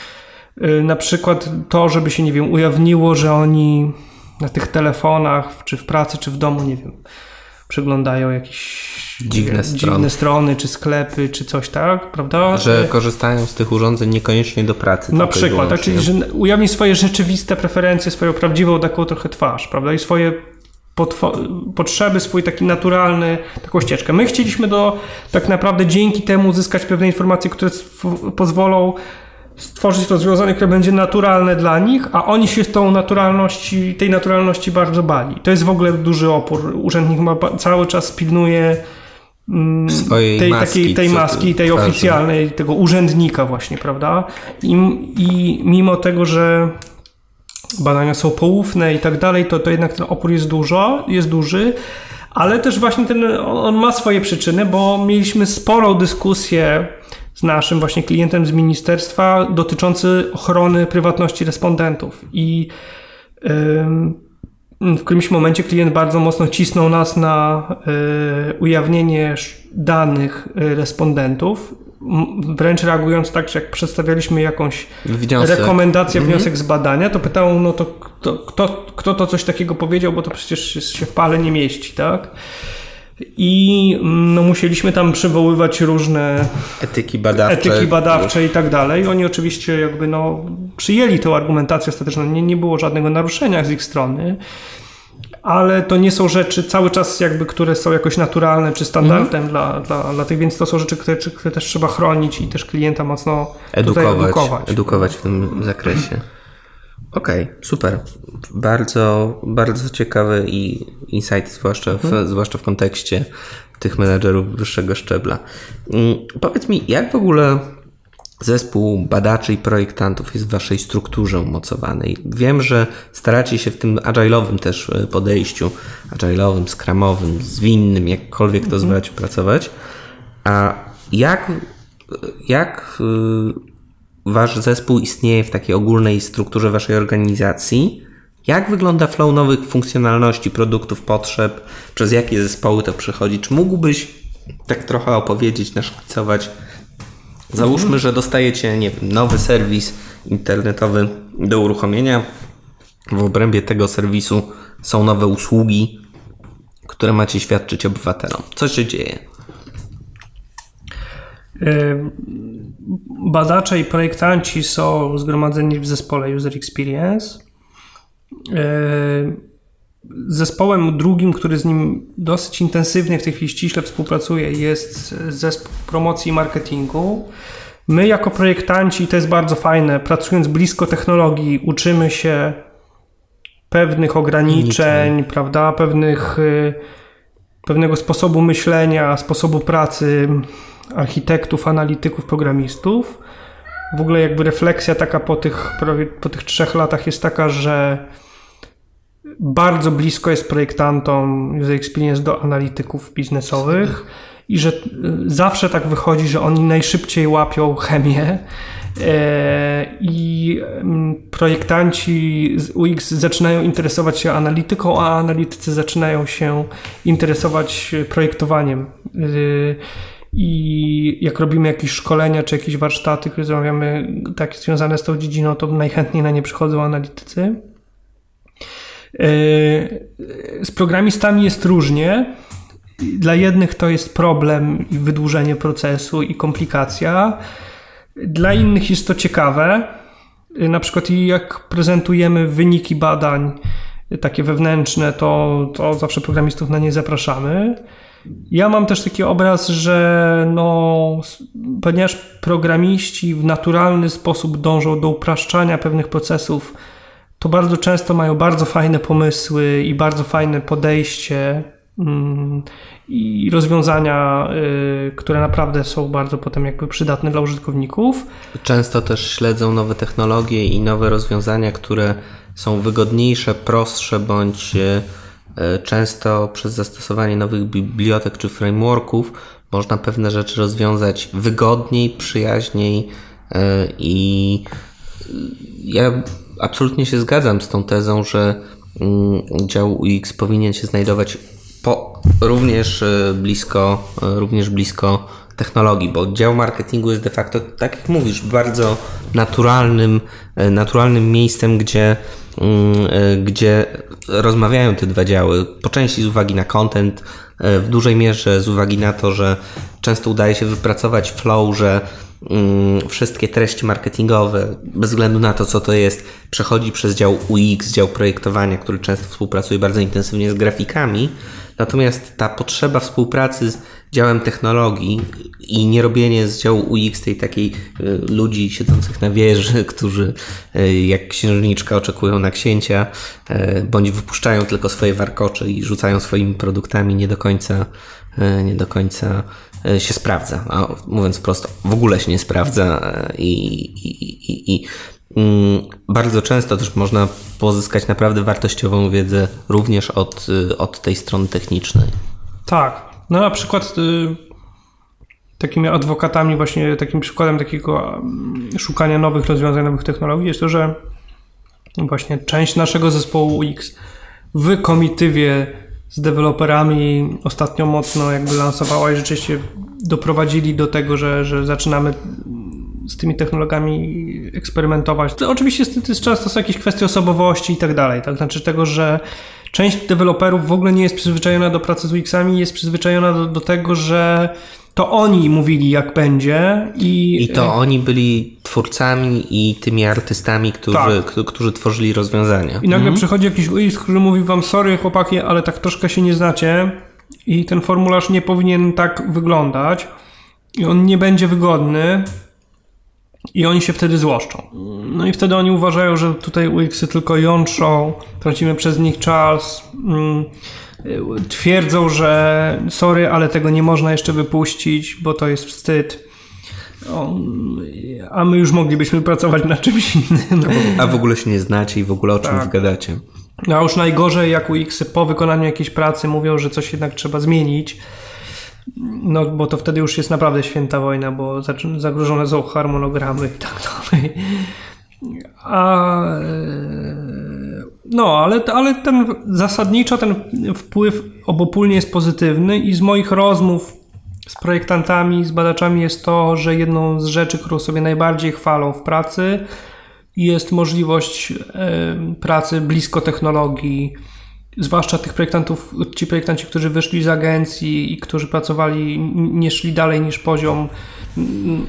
na przykład to, żeby się, nie wiem, ujawniło, że oni na tych telefonach, czy w pracy, czy w domu, nie wiem, przeglądają jakieś dziwne, wiem, strony. dziwne strony, czy sklepy, czy coś, tak, prawda? Że y, korzystają z tych urządzeń niekoniecznie do pracy. Na przykład, tak, czyli że ujawni swoje rzeczywiste preferencje, swoją prawdziwą taką trochę twarz, prawda? I swoje potrzeby, swój taki naturalny, taką ścieżkę. My chcieliśmy do, tak naprawdę dzięki temu uzyskać pewne informacje, które pozwolą stworzyć rozwiązanie, które będzie naturalne dla nich, a oni się tą naturalności, tej naturalności bardzo bali. To jest w ogóle duży opór. Urzędnik ma, cały czas pilnuje mm, Swojej tej, maski, takiej, tej maski, tej oficjalnej, tego urzędnika właśnie, prawda? I, I mimo tego, że badania są poufne i tak dalej, to, to jednak ten opór jest dużo, jest duży, ale też właśnie ten, on ma swoje przyczyny, bo mieliśmy sporą dyskusję z naszym właśnie klientem z ministerstwa dotyczący ochrony prywatności respondentów. I w którymś momencie klient bardzo mocno cisnął nas na e, ujawnienie danych e, respondentów, wręcz reagując tak, że jak przedstawialiśmy jakąś wniosek. rekomendację, mhm. wniosek z badania, to pytał, no to kto, kto, kto to coś takiego powiedział, bo to przecież się w pale nie mieści, tak? I mm, no, musieliśmy tam przywoływać różne etyki badawcze, etyki badawcze i tak dalej. Oni oczywiście jakby no, przyjęli tę argumentację ostateczną, nie, nie było żadnego naruszenia z ich strony, ale to nie są rzeczy cały czas jakby, które są jakoś naturalne czy standardem mm. dla, dla, dla tych, więc to są rzeczy, które, które też trzeba chronić i też klienta mocno edukować. edukować. Edukować w tym zakresie. Okej, okay, super. Bardzo, bardzo ciekawy i insight, zwłaszcza w, hmm. zwłaszcza w kontekście tych menedżerów wyższego szczebla. Mm, powiedz mi, jak w ogóle zespół badaczy i projektantów jest w waszej strukturze umocowany? Wiem, że staracie się w tym agile'owym też e, podejściu, agile'owym, scrumowym, zwinnym, jakkolwiek to mhm. zwać, pracować. A jak, jak y, wasz zespół istnieje w takiej ogólnej strukturze waszej organizacji. Jak wygląda flow nowych funkcjonalności, produktów, potrzeb? Przez jakie zespoły to przychodzi? Czy mógłbyś tak trochę opowiedzieć, naszkicować? Załóżmy, że dostajecie nie wiem, nowy serwis internetowy do uruchomienia. W obrębie tego serwisu są nowe usługi, które macie świadczyć obywatelom. Co się dzieje? Badacze i projektanci są zgromadzeni w zespole User Experience. Zespołem drugim, który z nim dosyć intensywnie w tej chwili ściśle współpracuje, jest zespół promocji i marketingu. My, jako projektanci, to jest bardzo fajne, pracując blisko technologii, uczymy się pewnych ograniczeń, prawda, pewnych, y, pewnego sposobu myślenia, sposobu pracy, architektów, analityków, programistów. W ogóle jakby refleksja taka po tych, po tych trzech latach jest taka, że bardzo blisko jest projektantom user experience do analityków biznesowych i że y, zawsze tak wychodzi, że oni najszybciej łapią chemię e, i mm, projektanci z UX zaczynają interesować się analityką, a analitycy zaczynają się interesować projektowaniem. I jak robimy jakieś szkolenia czy jakieś warsztaty, które zamawiamy takie związane z tą dziedziną, to najchętniej na nie przychodzą analitycy. Z programistami jest różnie. Dla jednych to jest problem i wydłużenie procesu i komplikacja. Dla innych jest to ciekawe. Na przykład jak prezentujemy wyniki badań takie wewnętrzne, to, to zawsze programistów na nie zapraszamy. Ja mam też taki obraz, że no, ponieważ programiści w naturalny sposób dążą do upraszczania pewnych procesów, to bardzo często mają bardzo fajne pomysły i bardzo fajne podejście mm, i rozwiązania, y, które naprawdę są bardzo potem jakby przydatne dla użytkowników. Często też śledzą nowe technologie i nowe rozwiązania, które są wygodniejsze, prostsze bądź y, często przez zastosowanie nowych bibliotek czy frameworków można pewne rzeczy rozwiązać wygodniej, przyjaźniej i ja absolutnie się zgadzam z tą tezą, że mm, dział UX powinien się znajdować po, również e, blisko, e, również blisko technologii, bo dział marketingu jest de facto, tak jak mówisz, bardzo naturalnym, e, naturalnym miejscem, gdzie, mm, gdzie rozmawiają te dwa działy. Po części z uwagi na content, w dużej mierze z uwagi na to, że często udaje się wypracować flow, że Mm, wszystkie treści marketingowe, bez względu na to, co to jest, przechodzi przez dział UX, dział projektowania, który często współpracuje bardzo intensywnie z grafikami. Natomiast ta potrzeba współpracy z działem technologii i nie robienie z działu UX tej takiej y, ludzi siedzących na wieży, którzy y, jak księżniczka oczekują na księcia, y, bądź wypuszczają tylko swoje warkocze i rzucają swoimi produktami nie do końca, nie do końca się sprawdza. A mówiąc prosto, w ogóle się nie sprawdza i, i, i, i bardzo często też można pozyskać naprawdę wartościową wiedzę również od, e, od tej strony technicznej. Tak. No na przykład takimi adwokatami, właśnie takim przykładem takiego mm, szukania nowych rozwiązań, nowych technologii jest to, że właśnie część naszego zespołu X w komitywie z deweloperami ostatnio mocno jakby lansowała i rzeczywiście doprowadzili do tego, że, że zaczynamy z tymi technologiami eksperymentować. To oczywiście to jest często są jakieś kwestie osobowości i tak dalej, tak? Znaczy tego, że część deweloperów w ogóle nie jest przyzwyczajona do pracy z UX-ami, jest przyzwyczajona do, do tego, że to oni mówili, jak będzie. I, I to oni byli twórcami i tymi artystami, którzy, tak. którzy tworzyli rozwiązania. I nagle mhm. przychodzi jakiś UX, który mówi wam, sorry chłopaki, ale tak troszkę się nie znacie i ten formularz nie powinien tak wyglądać i on nie będzie wygodny i oni się wtedy złoszczą. No i wtedy oni uważają, że tutaj UX-y tylko jątrzą, tracimy przez nich czas. Mm, twierdzą, że sorry, ale tego nie można jeszcze wypuścić, bo to jest wstyd. a my już moglibyśmy pracować nad czymś innym. A w ogóle się nie znacie i w ogóle o czym tak. wgadacie. No a już najgorzej, jak UX po wykonaniu jakiejś pracy mówią, że coś jednak trzeba zmienić. No, bo to wtedy już jest naprawdę święta wojna, bo zagrożone są harmonogramy i tak dalej. A, no, ale, ale ten zasadniczo ten wpływ obopólnie jest pozytywny i z moich rozmów z projektantami, z badaczami jest to, że jedną z rzeczy, którą sobie najbardziej chwalą w pracy, jest możliwość pracy blisko technologii, zwłaszcza tych projektantów, ci projektanci, którzy wyszli z agencji i którzy pracowali, nie szli dalej niż poziom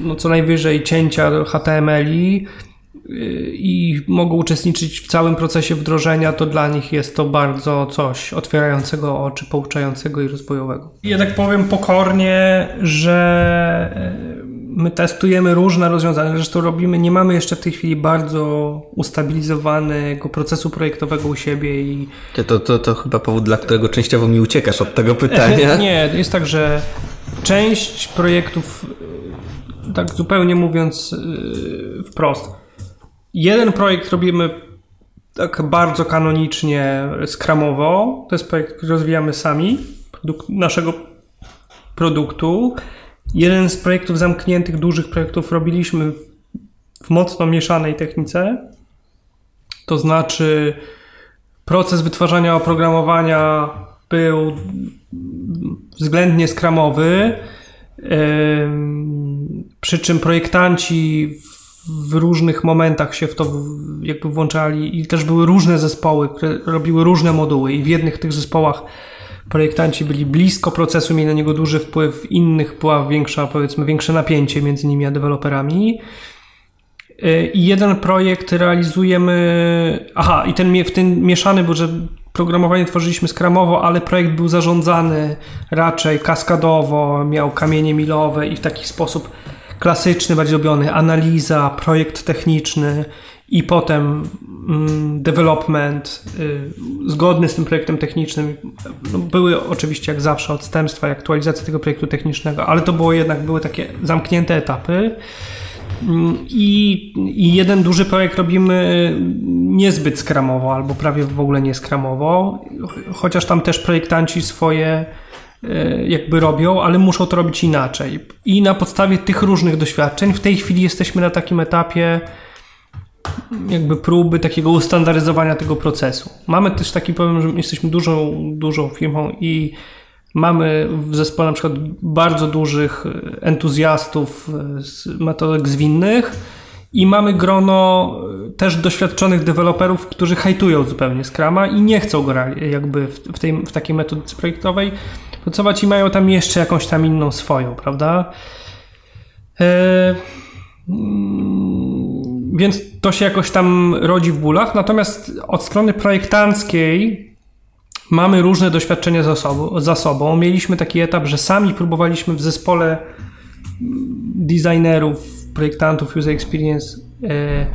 no, co najwyżej cięcia HTML-i y, i mogą uczestniczyć w całym procesie wdrożenia, to dla nich jest to bardzo coś otwierającego oczy, pouczającego i rozwojowego. Ja tak powiem pokornie, że my testujemy różne rozwiązania, zresztą robimy, nie mamy jeszcze w tej chwili bardzo ustabilizowanego procesu projektowego u siebie i... To, to, to chyba powód, dla którego częściowo mi uciekasz od tego pytania. nie, jest tak, że część projektów, tak zupełnie mówiąc yy, wprost, jeden projekt robimy tak bardzo kanonicznie, skramowo, to jest projekt, który rozwijamy sami, naszego produktu, Jeden z projektów zamkniętych, dużych projektów robiliśmy w, w mocno mieszanej technice. To znaczy, proces wytwarzania oprogramowania był względnie skramowy. Przy czym projektanci w różnych momentach się w to jakby włączali i też były różne zespoły, które robiły różne moduły i w jednych tych zespołach projektanci byli blisko procesu, mieli na niego duży wpływ, innych była większa, powiedzmy, większe napięcie między nimi a deweloperami. Y, I jeden projekt realizujemy. Aha, i ten w tym mieszany był, że programowanie tworzyliśmy skramowo, ale projekt był zarządzany raczej kaskadowo, miał kamienie milowe i w taki sposób klasyczny, bardziej robiony, analiza, projekt techniczny i potem development y, zgodny z tym projektem technicznym. No, były oczywiście jak zawsze odstępstwa i aktualizacje tego projektu technicznego, ale to było jednak były takie zamknięte etapy. Mm, I, I, jeden duży projekt robimy niezbyt skramowo, albo prawie w ogóle nie skramowo, chociaż tam też projektanci swoje y, jakby robią, ale muszą to robić inaczej. I na podstawie tych różnych doświadczeń w tej chwili jesteśmy na takim etapie, jakby próby takiego ustandaryzowania tego procesu. Mamy też taki problem, że jesteśmy dużą, dużą firmą i mamy w zespole na przykład bardzo dużych entuzjastów z metodek zwinnych i mamy grono też doświadczonych deweloperów, którzy hajtują zupełnie Scrama i nie chcą go jakby w, tej, w takiej metodyce projektowej pracować i mają tam jeszcze jakąś tam inną swoją, prawda? Eee, więc to się jakoś tam rodzi w bólach. Natomiast od strony projektanckiej mamy różne doświadczenia za sobą, za sobą. Mieliśmy taki etap, że sami próbowaliśmy w zespole designerów, projektantów user experience e,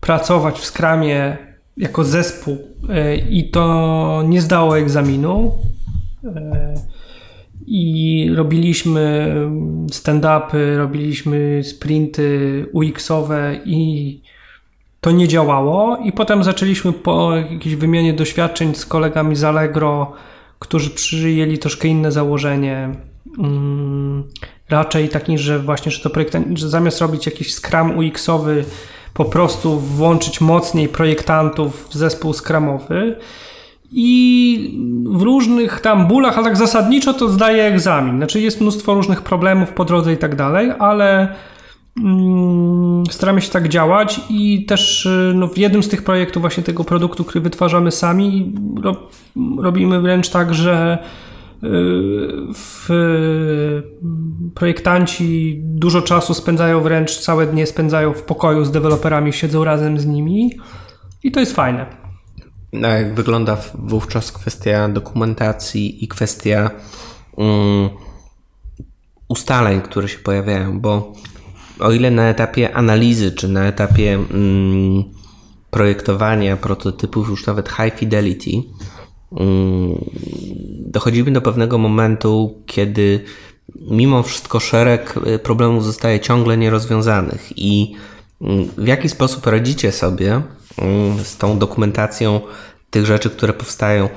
pracować w Scrumie jako zespół e, i to nie zdało egzaminu. E, i robiliśmy stand-upy, robiliśmy sprinty UX-owe i to nie działało. I potem zaczęliśmy po jakiejś wymianie doświadczeń z kolegami z Allegro, którzy przyjęli troszkę inne założenie. Hmm, raczej taki, że właśnie, że to projektant, że zamiast robić jakiś Scrum UX-owy, po prostu włączyć mocniej projektantów w zespół Scrumowy i w różnych tam bólach, ale tak zasadniczo to zdaje egzamin. Znaczy jest mnóstwo różnych problemów po drodze i tak dalej, ale mm, staramy się tak działać i też y, no, w jednym z tych projektów właśnie tego produktu, który wytwarzamy sami, ro, robimy wręcz tak, że y, w, projektanci dużo czasu spędzają wręcz całe dnie spędzają w pokoju z deweloperami, siedzą razem z nimi i to jest fajne. A jak wygląda wówczas kwestia dokumentacji i kwestia um, ustaleń, które się pojawiają? Bo o ile na etapie analizy, czy na etapie um, projektowania prototypów już nawet high fidelity, um, dochodzimy do pewnego momentu, kiedy mimo wszystko szereg y, problemów zostaje ciągle nierozwiązanych i w jaki sposób radzicie sobie z tą dokumentacją tych rzeczy, które powstają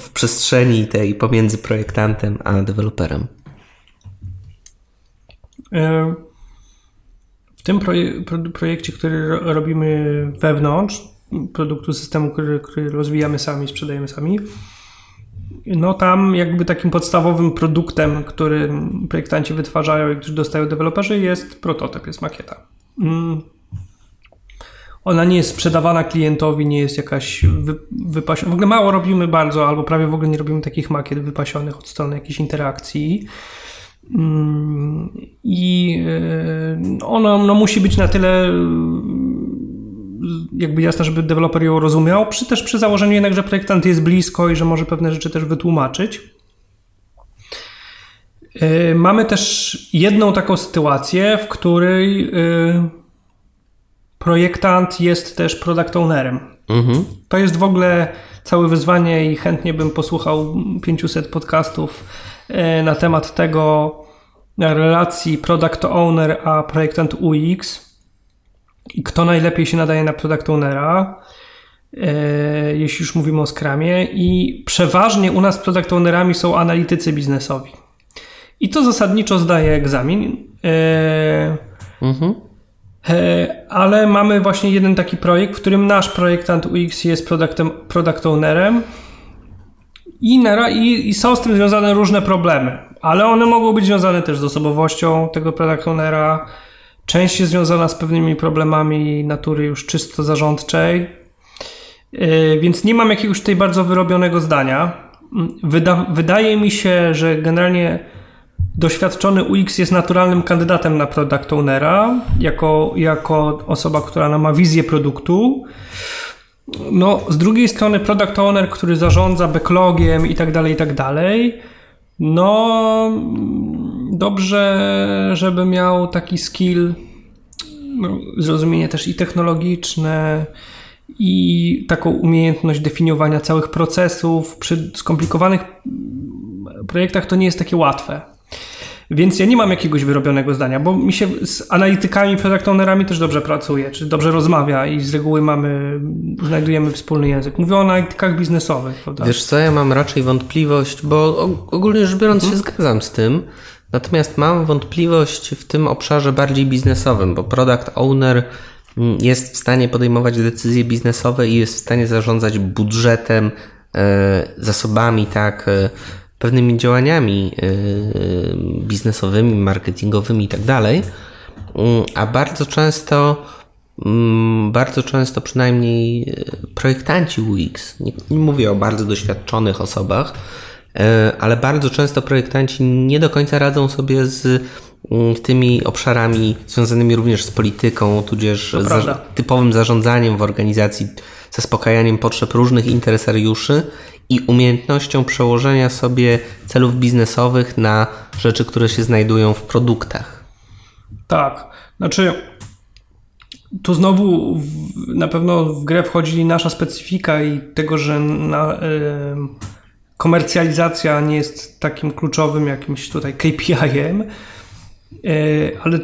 w przestrzeni tej pomiędzy projektantem a deweloperem? E, w tym projekcie, który robimy wewnątrz produktu systemu, który, który rozwijamy sami, sprzedajemy sami, no tam jakby takim podstawowym produktem, który projektanci wytwarzają i który dostają deweloperzy jest prototyp, jest makieta. Ona nie jest sprzedawana klientowi, nie jest jakaś wy, wypasiona. W ogóle mało robimy bardzo, albo prawie w ogóle nie robimy takich makiet wypasionych od strony jakiejś interakcji. Mm, I e, ono no, musi być na tyle jakby jasne, żeby deweloper ją rozumiał, przy, też przy założeniu jednak, że projektant jest blisko i że może pewne rzeczy też wytłumaczyć. E, mamy też jedną taką sytuację, w której e, projektant jest też product ownerem. Mhm. To jest w ogóle całe wyzwanie i chętnie bym posłuchał 500 podcastów e, na temat tego relacji product owner a projektant UX i kto najlepiej się nadaje na product ownera e, jeśli już mówimy o skramie i przeważnie u nas product ownerami są analitycy biznesowi. I to zasadniczo zdaje egzamin. E, mhm. E, ale mamy właśnie jeden taki projekt, w którym nasz projektant UX jest productem, product ownerem i, i, i są z tym związane różne problemy. ale one mogą być związane też z osobowością tego product ownera, część jest związana z pewnymi problemami natury już czysto zarządczej, yy, więc nie mam jakiegoś tutaj bardzo wyrobionego zdania. Wyda wydaje mi się, że generalnie doświadczony UX jest naturalnym kandydatem na product ownera, jako, jako osoba, która ma wizję produktu. No, z drugiej strony product owner, który zarządza backlogiem i tak dalej, i tak dalej, no dobrze, żeby miał taki skill, no, zrozumienie też i technologiczne, i taką umiejętność definiowania całych procesów. Przy skomplikowanych projektach to nie jest takie łatwe. Więc ja nie mam jakiegoś wyrobionego zdania, bo mi się z analitykami, product ownerami też dobrze pracuje, czy dobrze rozmawia i z reguły mamy, znajdujemy wspólny język. Mówię o analitykach biznesowych. Prawda? Wiesz co, ja mam raczej wątpliwość, bo ogólnie rzecz biorąc hmm. się zgadzam z tym, natomiast mam wątpliwość w tym obszarze bardziej biznesowym, bo product owner mm, jest w stanie podejmować decyzje biznesowe i jest w stanie zarządzać budżetem, e, zasobami, tak, e, pewnymi działaniami y, biznesowymi, marketingowymi i tak dalej, mm, a bardzo często mm, bardzo często przynajmniej y, projektanci UX, nie, nie mówię o bardzo doświadczonych osobach, y, ale bardzo często projektanci nie do końca radzą sobie z mm, tymi obszarami związanymi również z polityką, tudzież za, typowym zarządzaniem w organizacji, zaspokajaniem potrzeb różnych interesariuszy i umiejętnością przełożenia sobie celów biznesowych na rzeczy, które się znajdują w produktach. Tak, znaczy tu znowu na pewno w grę wchodzi nasza specyfika i tego, że na, y, komercjalizacja nie jest takim kluczowym jakimś tutaj KPI-em, ale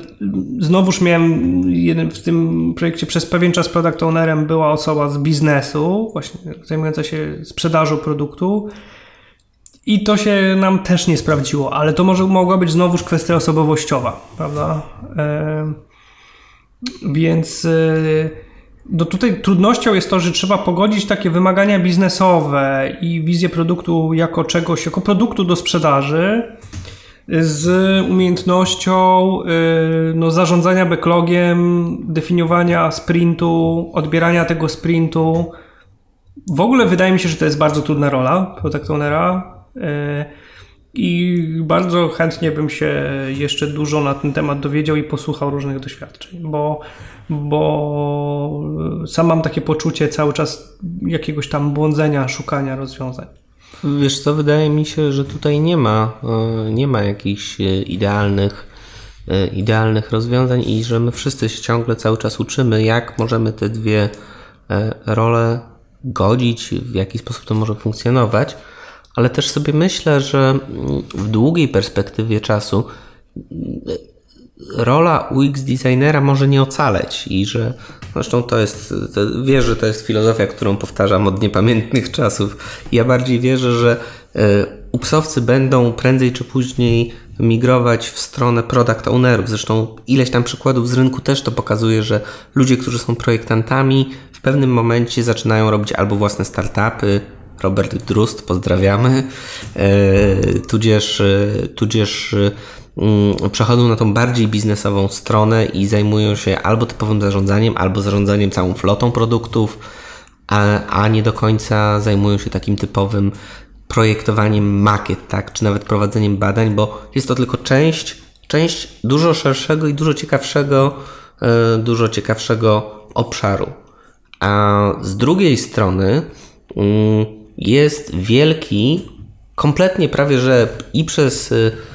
znowuż miałem jeden w tym projekcie przez pewien czas product ownerem była osoba z biznesu, właśnie zajmująca się sprzedażą produktu. I to się nam też nie sprawdziło, ale to może mogła być znowuż kwestia osobowościowa, prawda? E, więc e, no tutaj trudnością jest to, że trzeba pogodzić takie wymagania biznesowe i wizję produktu jako czegoś, jako produktu do sprzedaży z umiejętnością y, no, zarządzania backlogiem, definiowania sprintu, odbierania tego sprintu. W ogóle wydaje mi się, że to jest bardzo trudna rola product ownera y, i bardzo chętnie bym się jeszcze dużo na ten temat dowiedział i posłuchał różnych doświadczeń, bo, bo sam mam takie poczucie cały czas jakiegoś tam błądzenia, szukania rozwiązań. Wiesz co, wydaje mi się, że tutaj nie ma, e, nie ma jakichś e, idealnych, e, idealnych rozwiązań i że my wszyscy się ciągle cały czas uczymy, jak możemy te dwie role godzić, w jaki sposób to może funkcjonować, ale też sobie myślę, że mm, w długiej perspektywie czasu rola UX designera może nie ocaleć i że zresztą to jest, to, wierzę, że to jest filozofia, którą powtarzam od niepamiętnych czasów. Ja bardziej wierzę, że e, będą prędzej czy później migrować w stronę product ownerów. Zresztą ileś tam przykładów z rynku też to pokazuje, że ludzie, którzy są projektantami, w pewnym momencie zaczynają robić albo własne startupy, Robert Drust, pozdrawiamy, e, tudzież, e, tudzież przechodzą na tą bardziej biznesową stronę i zajmują się albo typowym zarządzaniem, albo zarządzaniem całą flotą produktów, a, a nie do końca zajmują się takim typowym projektowaniem makiet, tak, czy nawet prowadzeniem badań, bo jest to tylko część, część dużo szerszego i dużo ciekawszego, e, dużo ciekawszego obszaru. A z drugiej strony mm, jest wielki, kompletnie prawie że i przez E,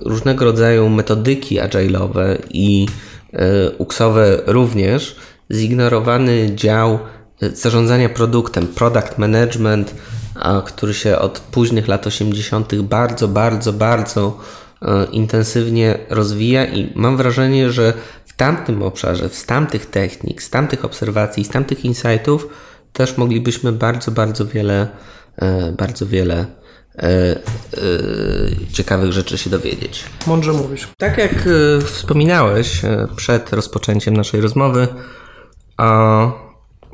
różnego rodzaju metodyki agile'owe i e, uksowe również, zignorowany dział e, zarządzania produktem, product management, który się od późnych lat 80. bardzo, bardzo, bardzo intensywnie rozwija i mam wrażenie, że w tamtym obszarze, z tamtych technik, z tamtych obserwacji, z tamtych insightów też moglibyśmy bardzo, bardzo wiele, bardzo wiele E, e, ciekawych rzeczy się dowiedzieć. Mądrze mówisz. Tak jak e, wspominałeś przed rozpoczęciem naszej rozmowy,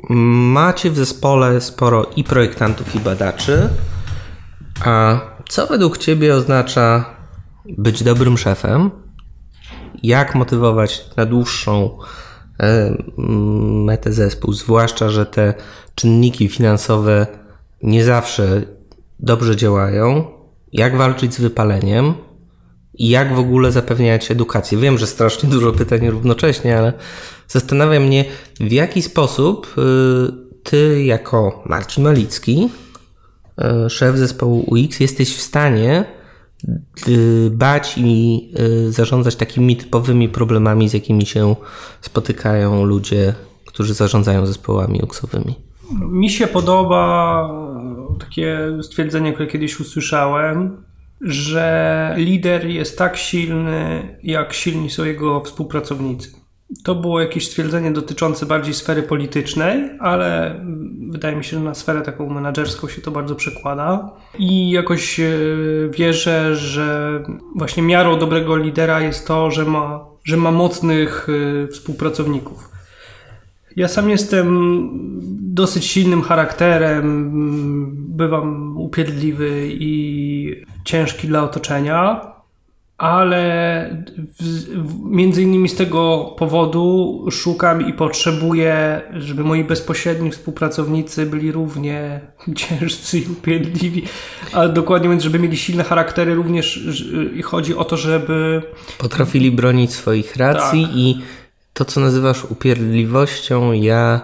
macie w zespole sporo i projektantów, i badaczy. A co według Ciebie oznacza być dobrym szefem, jak motywować na dłuższą e, metę zespół, zwłaszcza, że te czynniki finansowe nie zawsze dobrze działają, jak walczyć z wypaleniem i jak w ogóle zapewniać edukację. Wiem, że strasznie dużo pytań równocześnie, ale zastanawia mnie, w jaki sposób y, ty jako Marcin Malicki, y, szef zespołu UX, jesteś w stanie dbać i y, zarządzać takimi typowymi problemami, z jakimi się spotykają ludzie, którzy zarządzają zespołami UX-owymi. Mi się podoba takie stwierdzenie, które kiedyś usłyszałem, że lider jest tak silny, jak silni są jego współpracownicy. To było jakieś stwierdzenie dotyczące bardziej sfery politycznej, ale wydaje mi się, że na sferę taką menedżerską się to bardzo przekłada. I jakoś e, wierzę, że właśnie miarą dobrego lidera jest to, że ma, że ma mocnych e, współpracowników. Ja sam jestem dosyć silnym charakterem, bywam upierdliwy i ciężki dla otoczenia, ale w, w, między innymi z tego powodu szukam i potrzebuję, żeby moi bezpośredni współpracownicy byli równie ciężcy i upierdliwi, ale dokładnie mówiąc, żeby mieli silne charaktery również i chodzi o to, żeby potrafili bronić swoich racji tak. i to, co nazywasz upierdliwością, ja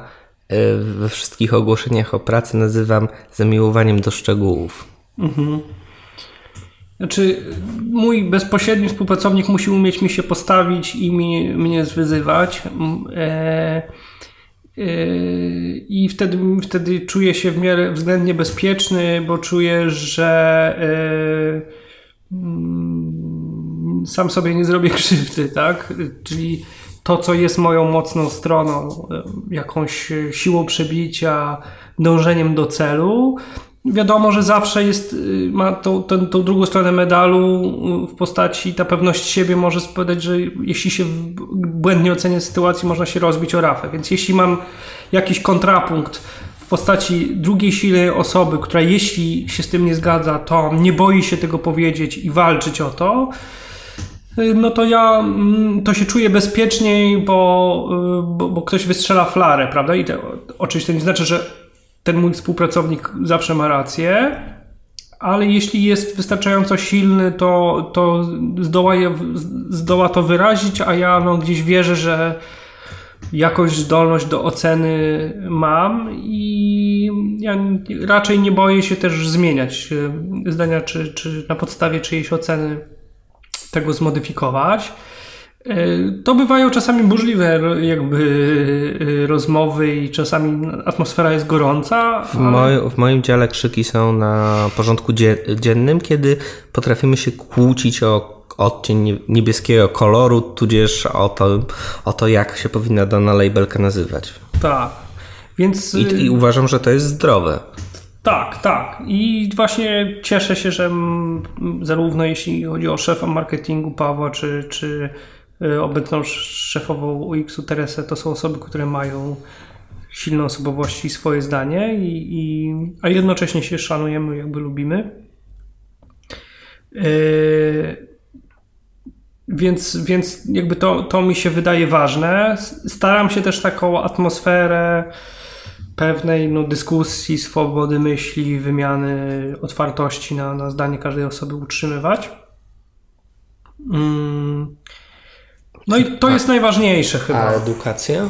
e, we wszystkich ogłoszeniach o pracy nazywam zamiłowaniem do szczegółów. Mhm. Znaczy, mój bezpośredni współpracownik musi umieć mi się postawić i mi, mnie zwyzywać. E, e, I wtedy, wtedy czuję się w miarę względnie bezpieczny, bo czuję, że e, mm, sam sobie nie zrobię krzywdy, tak? Czyli to, co jest moją mocną stroną, e, jakąś siłą przebicia, dążeniem do celu, wiadomo, że zawsze jest, y, ma tą, tą, tą drugą stronę medalu w postaci ta pewność siebie może spowiadać, że jeśli się błędnie ocenia sytuacji, można się rozbić o rafę. Więc jeśli mam jakiś kontrapunkt w postaci drugiej silnej osoby, która jeśli się z tym nie zgadza, to nie boi się tego powiedzieć i walczyć o to, no to ja mm, to się czuję bezpieczniej, bo, bo, bo ktoś wystrzela flarę, prawda? I to, oczywiście to nie znaczy, że ten mój współpracownik zawsze ma rację, ale jeśli jest wystarczająco silny, to, to zdoła, je, zdoła to wyrazić, a ja no, gdzieś wierzę, że jakąś zdolność do oceny mam i ja raczej nie boję się też zmieniać e, zdania, czy, czy na podstawie czyjejś oceny tego zmodyfikować. E, to bywają czasami burzliwe jakby e, rozmowy i czasami atmosfera jest gorąca. W, moj, w moim dziale krzyki są na porządku dziennym, kiedy potrafimy się kłócić o odcień niebieskiego koloru, tudzież o to, o to jak się powinna dana labelka nazywać. Tak. Więc... I, I uważam, że to jest zdrowe. Tak, tak. I właśnie cieszę się, że zarówno jeśli chodzi o szefa marketingu Pawła, czy, czy Y, obecną szefową UX-u Teresę to są osoby, które mają silne osobowości i swoje zdanie, i, i, a jednocześnie się szanujemy, jakby lubimy. Yy, więc, więc jakby to, to mi się wydaje ważne. Staram się też taką atmosferę pewnej no, dyskusji, swobody myśli, wymiany, otwartości na, na zdanie każdej osoby utrzymywać. Yy. No i to jest najważniejsze chyba. A edukacja?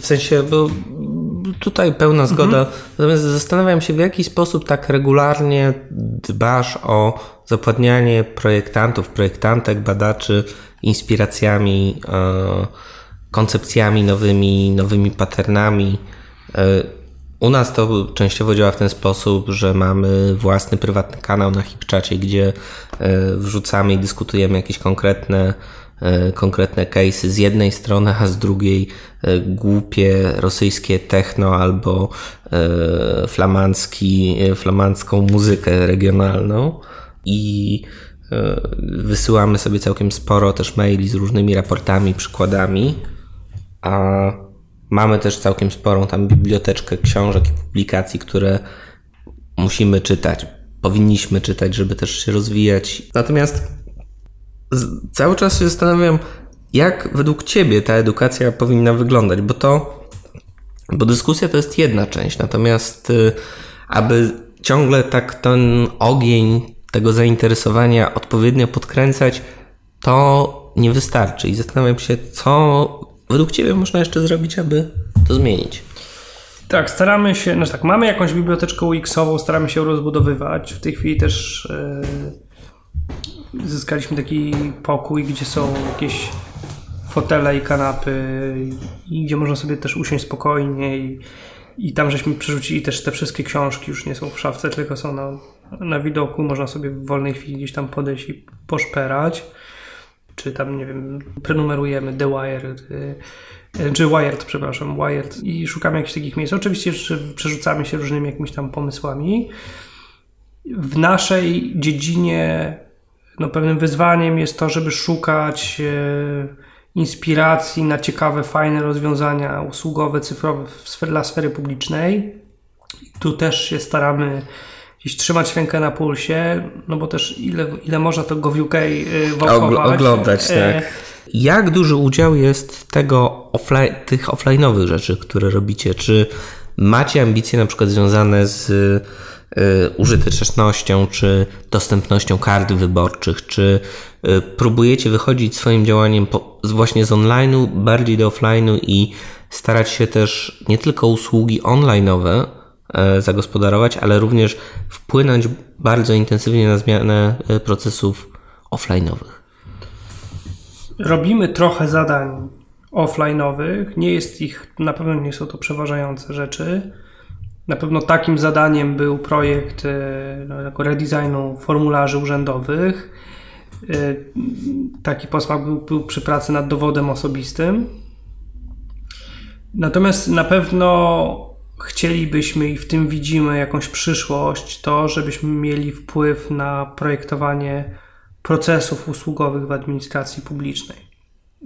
W sensie, bo tutaj pełna zgoda. Mhm. Natomiast zastanawiam się, w jaki sposób tak regularnie dbasz o zapładnianie projektantów, projektantek, badaczy inspiracjami, e, koncepcjami nowymi, nowymi patternami. E, u nas to częściowo działa w ten sposób, że mamy własny prywatny kanał na HipChacie, gdzie e, wrzucamy i dyskutujemy jakieś konkretne E, konkretne case'y z jednej strony, a z drugiej głupie rosyjskie techno albo flamandzki, flamandzką muzykę regionalną. I wysyłamy sobie całkiem sporo też maili z różnymi raportami, przykładami, a mamy też całkiem sporą tam biblioteczkę książek i publikacji, które musimy czytać, powinniśmy czytać, żeby też się rozwijać. Natomiast cały czas się zastanawiam, jak według Ciebie ta edukacja powinna wyglądać, bo to, bo dyskusja to jest jedna część, natomiast y, aby ciągle tak ten ogień tego zainteresowania odpowiednio podkręcać, to nie wystarczy. I zastanawiam się, co według Ciebie można jeszcze zrobić, aby to zmienić. Tak, staramy się, znaczy tak, mamy jakąś biblioteczkę UX-ową, staramy się ją rozbudowywać. W tej chwili też yy, zyskaliśmy taki pokój, gdzie są jakieś fotele i kanapy i gdzie można sobie też usiąść spokojnie i, i tam żeśmy przerzucili też te wszystkie książki, już nie są w szafce, tylko są na, na widoku, można sobie w wolnej chwili gdzieś tam podejść i poszperać czy tam, nie wiem, prenumerujemy The Wired, y, czy Wired, przepraszam, Wired i szukamy jakichś takich miejsc. Oczywiście przerzucamy się różnymi jakimiś tam pomysłami. W naszej dziedzinie no, pewnym wyzwaniem jest to, żeby szukać e, inspiracji na ciekawe, fajne rozwiązania usługowe, cyfrowe dla sfery publicznej. Tu też się staramy gdzieś trzymać rękę na pulsie, no bo też ile, ile można to go w UK wałkować. Oglądać, e, tak. Jak duży udział jest tego offline, tych offline'owych rzeczy, które robicie? Czy macie ambicje na przykład związane z y, użytecznością, czy dostępnością kart wyborczych, czy y, próbujecie wychodzić swoim działaniem po, właśnie z online'u bardziej do offline'u i starać się też nie tylko usługi online'owe zagospodarować, ale również wpłynąć bardzo intensywnie na zmianę e, procesów offline'owych. Robimy trochę zadań offline'owych. Nie jest ich, na pewno nie są to przeważające rzeczy. Na pewno takim zadaniem był projekt e, no, redesignu formularzy urzędowych. Taki posmak był, był przy pracy nad dowodem osobistym. Natomiast na pewno chcielibyśmy i w tym widzimy jakąś przyszłość, to żebyśmy mieli wpływ na projektowanie procesów usługowych w administracji publicznej.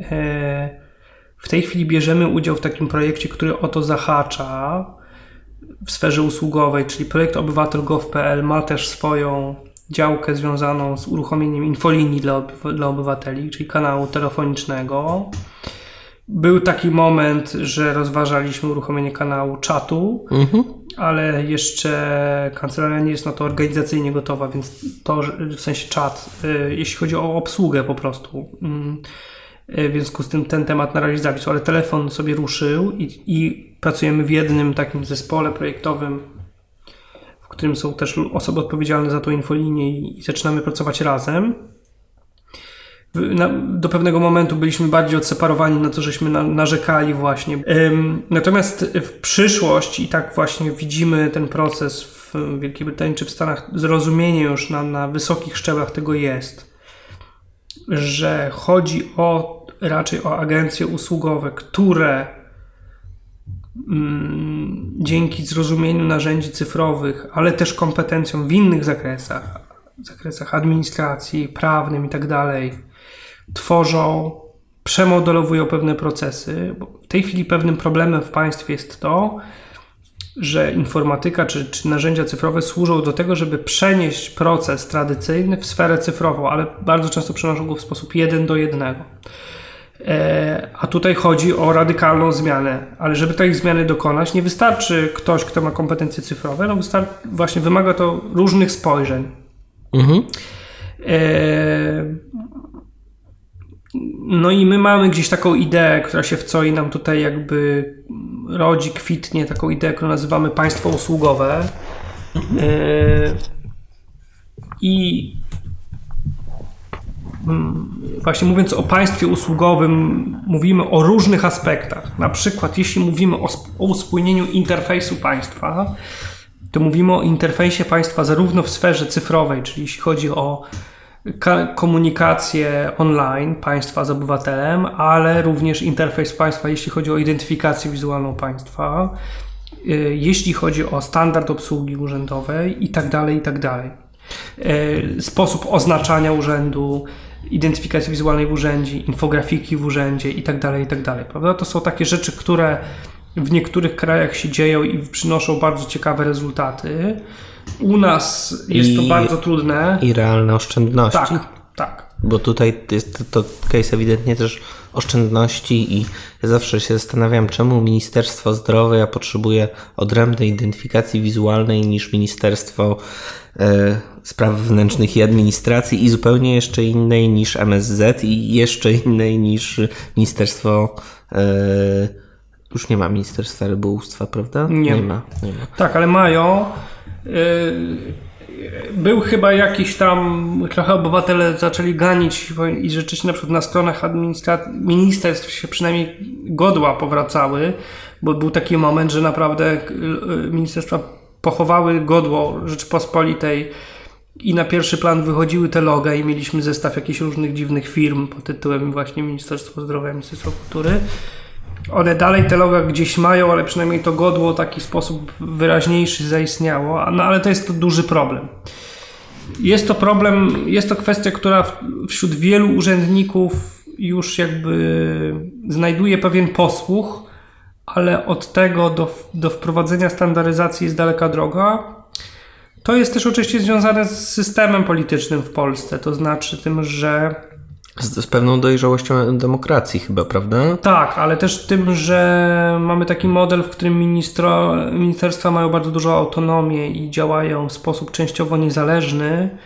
E, w tej chwili bierzemy udział w takim projekcie, który o to zahacza w sferze usługowej, czyli projekt obywatel.gov.pl ma też swoją działkę związaną z uruchomieniem infolinii dla, dla obywateli, czyli kanału telefonicznego. Był taki moment, że rozważaliśmy uruchomienie kanału czatu, mhm. ale jeszcze kancelaria nie jest na to organizacyjnie gotowa, więc to w sensie czat, y, jeśli chodzi o obsługę po prostu. Mm, y, w związku z tym ten temat na razie zawisł, ale telefon sobie ruszył i, i pracujemy w jednym takim zespole projektowym, w którym są też osoby odpowiedzialne za tą infolinię i, zaczynamy pracować razem do pewnego momentu byliśmy bardziej odseparowani na to, żeśmy na, narzekali właśnie. Natomiast w przyszłość i tak właśnie widzimy ten proces w Wielkiej Brytanii czy w Stanach, zrozumienie już na, na wysokich szczeblach tego jest, że chodzi o raczej o agencje usługowe, które mm, dzięki zrozumieniu narzędzi cyfrowych, ale też kompetencjom w innych zakresach, zakresach administracji, prawnym i tak dalej, tworzą, przemodelowują pewne procesy. Bo w tej chwili pewnym problemem w państwie jest to, że informatyka czy, czy narzędzia cyfrowe służą do tego, żeby przenieść proces tradycyjny w sferę cyfrową, ale bardzo często przenoszą go w sposób jeden do jednego. E, a tutaj chodzi o radykalną zmianę, ale żeby tej zmiany dokonać, nie wystarczy ktoś, kto ma kompetencje cyfrowe, no wystarczy, właśnie wymaga to różnych spojrzeń. Mhm. E, no i my mamy gdzieś taką ideę, która się w COI nam tutaj jakby rodzi, kwitnie, taką ideę, którą nazywamy państwo usługowe. Yy, I mm, właśnie mówiąc o państwie usługowym, mówimy o różnych aspektach. Na przykład, jeśli mówimy o, o uspójnieniu interfejsu państwa, to mówimy o interfejsie państwa zarówno w sferze cyfrowej, czyli jeśli chodzi o komunikację online państwa z obywatelem, ale również interfejs państwa, jeśli chodzi o identyfikację wizualną państwa, y, jeśli chodzi o standard obsługi urzędowej i tak dalej, i tak dalej. Y, sposób oznaczania urzędu, identyfikacji wizualnej w urzędzie, infografiki w urzędzie i tak dalej, i tak dalej. Prawda? To są takie rzeczy, które w niektórych krajach się dzieją i przynoszą bardzo ciekawe rezultaty. U nas jest I, to bardzo trudne. I realne oszczędności. Tak, tak. Bo tutaj jest to, case ewidentnie też oszczędności i ja zawsze się zastanawiam, czemu Ministerstwo Zdrowia potrzebuje odrębnej identyfikacji wizualnej niż Ministerstwo e, Spraw Wewnętrznych i Administracji i zupełnie jeszcze innej niż MSZ i jeszcze innej niż Ministerstwo e, już nie ma Ministerstwa Rybołówstwa, prawda? Nie, nie ma. Nie ma. Tak, ale mają. Yy był chyba jakiś tam, trochę obywatele zaczęli ganić i rzeczywiście na przykład na stronach ministerstw się przynajmniej godła powracały, bo był taki moment, że naprawdę ministerstwa pochowały godło Rzeczypospolitej i na pierwszy plan wychodziły te loga i mieliśmy zestaw jakichś różnych dziwnych firm pod tytułem właśnie Ministerstwo Zdrowia, Ministerstwo Kultury. One dalej te loga gdzieś mają, ale przynajmniej to godło w taki sposób wyraźniejszy zaistniało, no ale to jest to duży problem. Jest to problem, jest to kwestia, która wśród wielu urzędników już jakby znajduje pewien posłuch, ale od tego do, do wprowadzenia standaryzacji jest daleka droga. To jest też oczywiście związane z systemem politycznym w Polsce, to znaczy tym, że z, z, pewną dojrzałością demokracji chyba, prawda? Tak, ale też tym, że mamy taki model, w którym ministro, ministerstwa mają bardzo dużą autonomię i działają w sposób częściowo niezależny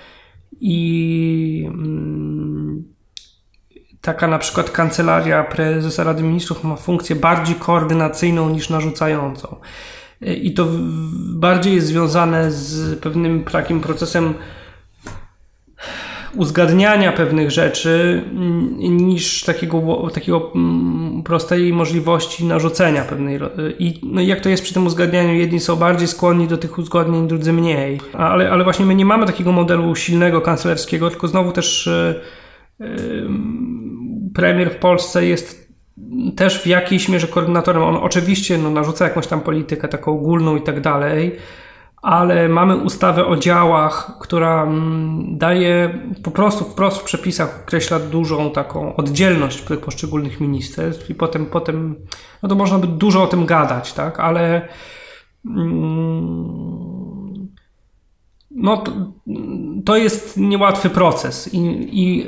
i mm, taka na przykład kancelaria prezesa Rady Ministrów ma funkcję bardziej koordynacyjną niż narzucającą. I to bardziej jest związane z pewnym takim procesem uzgadniania pewnych rzeczy mm, niż takiego, takiego mm, prostej możliwości narzucenia pewnej. I no jak to jest przy tym uzgadnianiu? Jedni są bardziej skłonni do tych uzgodnień, drudzy mniej. Ale, ale właśnie my nie mamy takiego modelu silnego kanclerskiego, tylko znowu też yy, premier w Polsce jest też w jakiejś mierze koordynatorem. On oczywiście no, narzuca jakąś tam politykę taką ogólną i tak dalej, ale mamy ustawę o działach, która mm, daje po prostu wprost w przepisach określa dużą taką oddzielność tych poszczególnych ministerstw i potem, potem no to można by dużo o tym gadać, tak, ale mm, no to, to jest niełatwy proces I, i,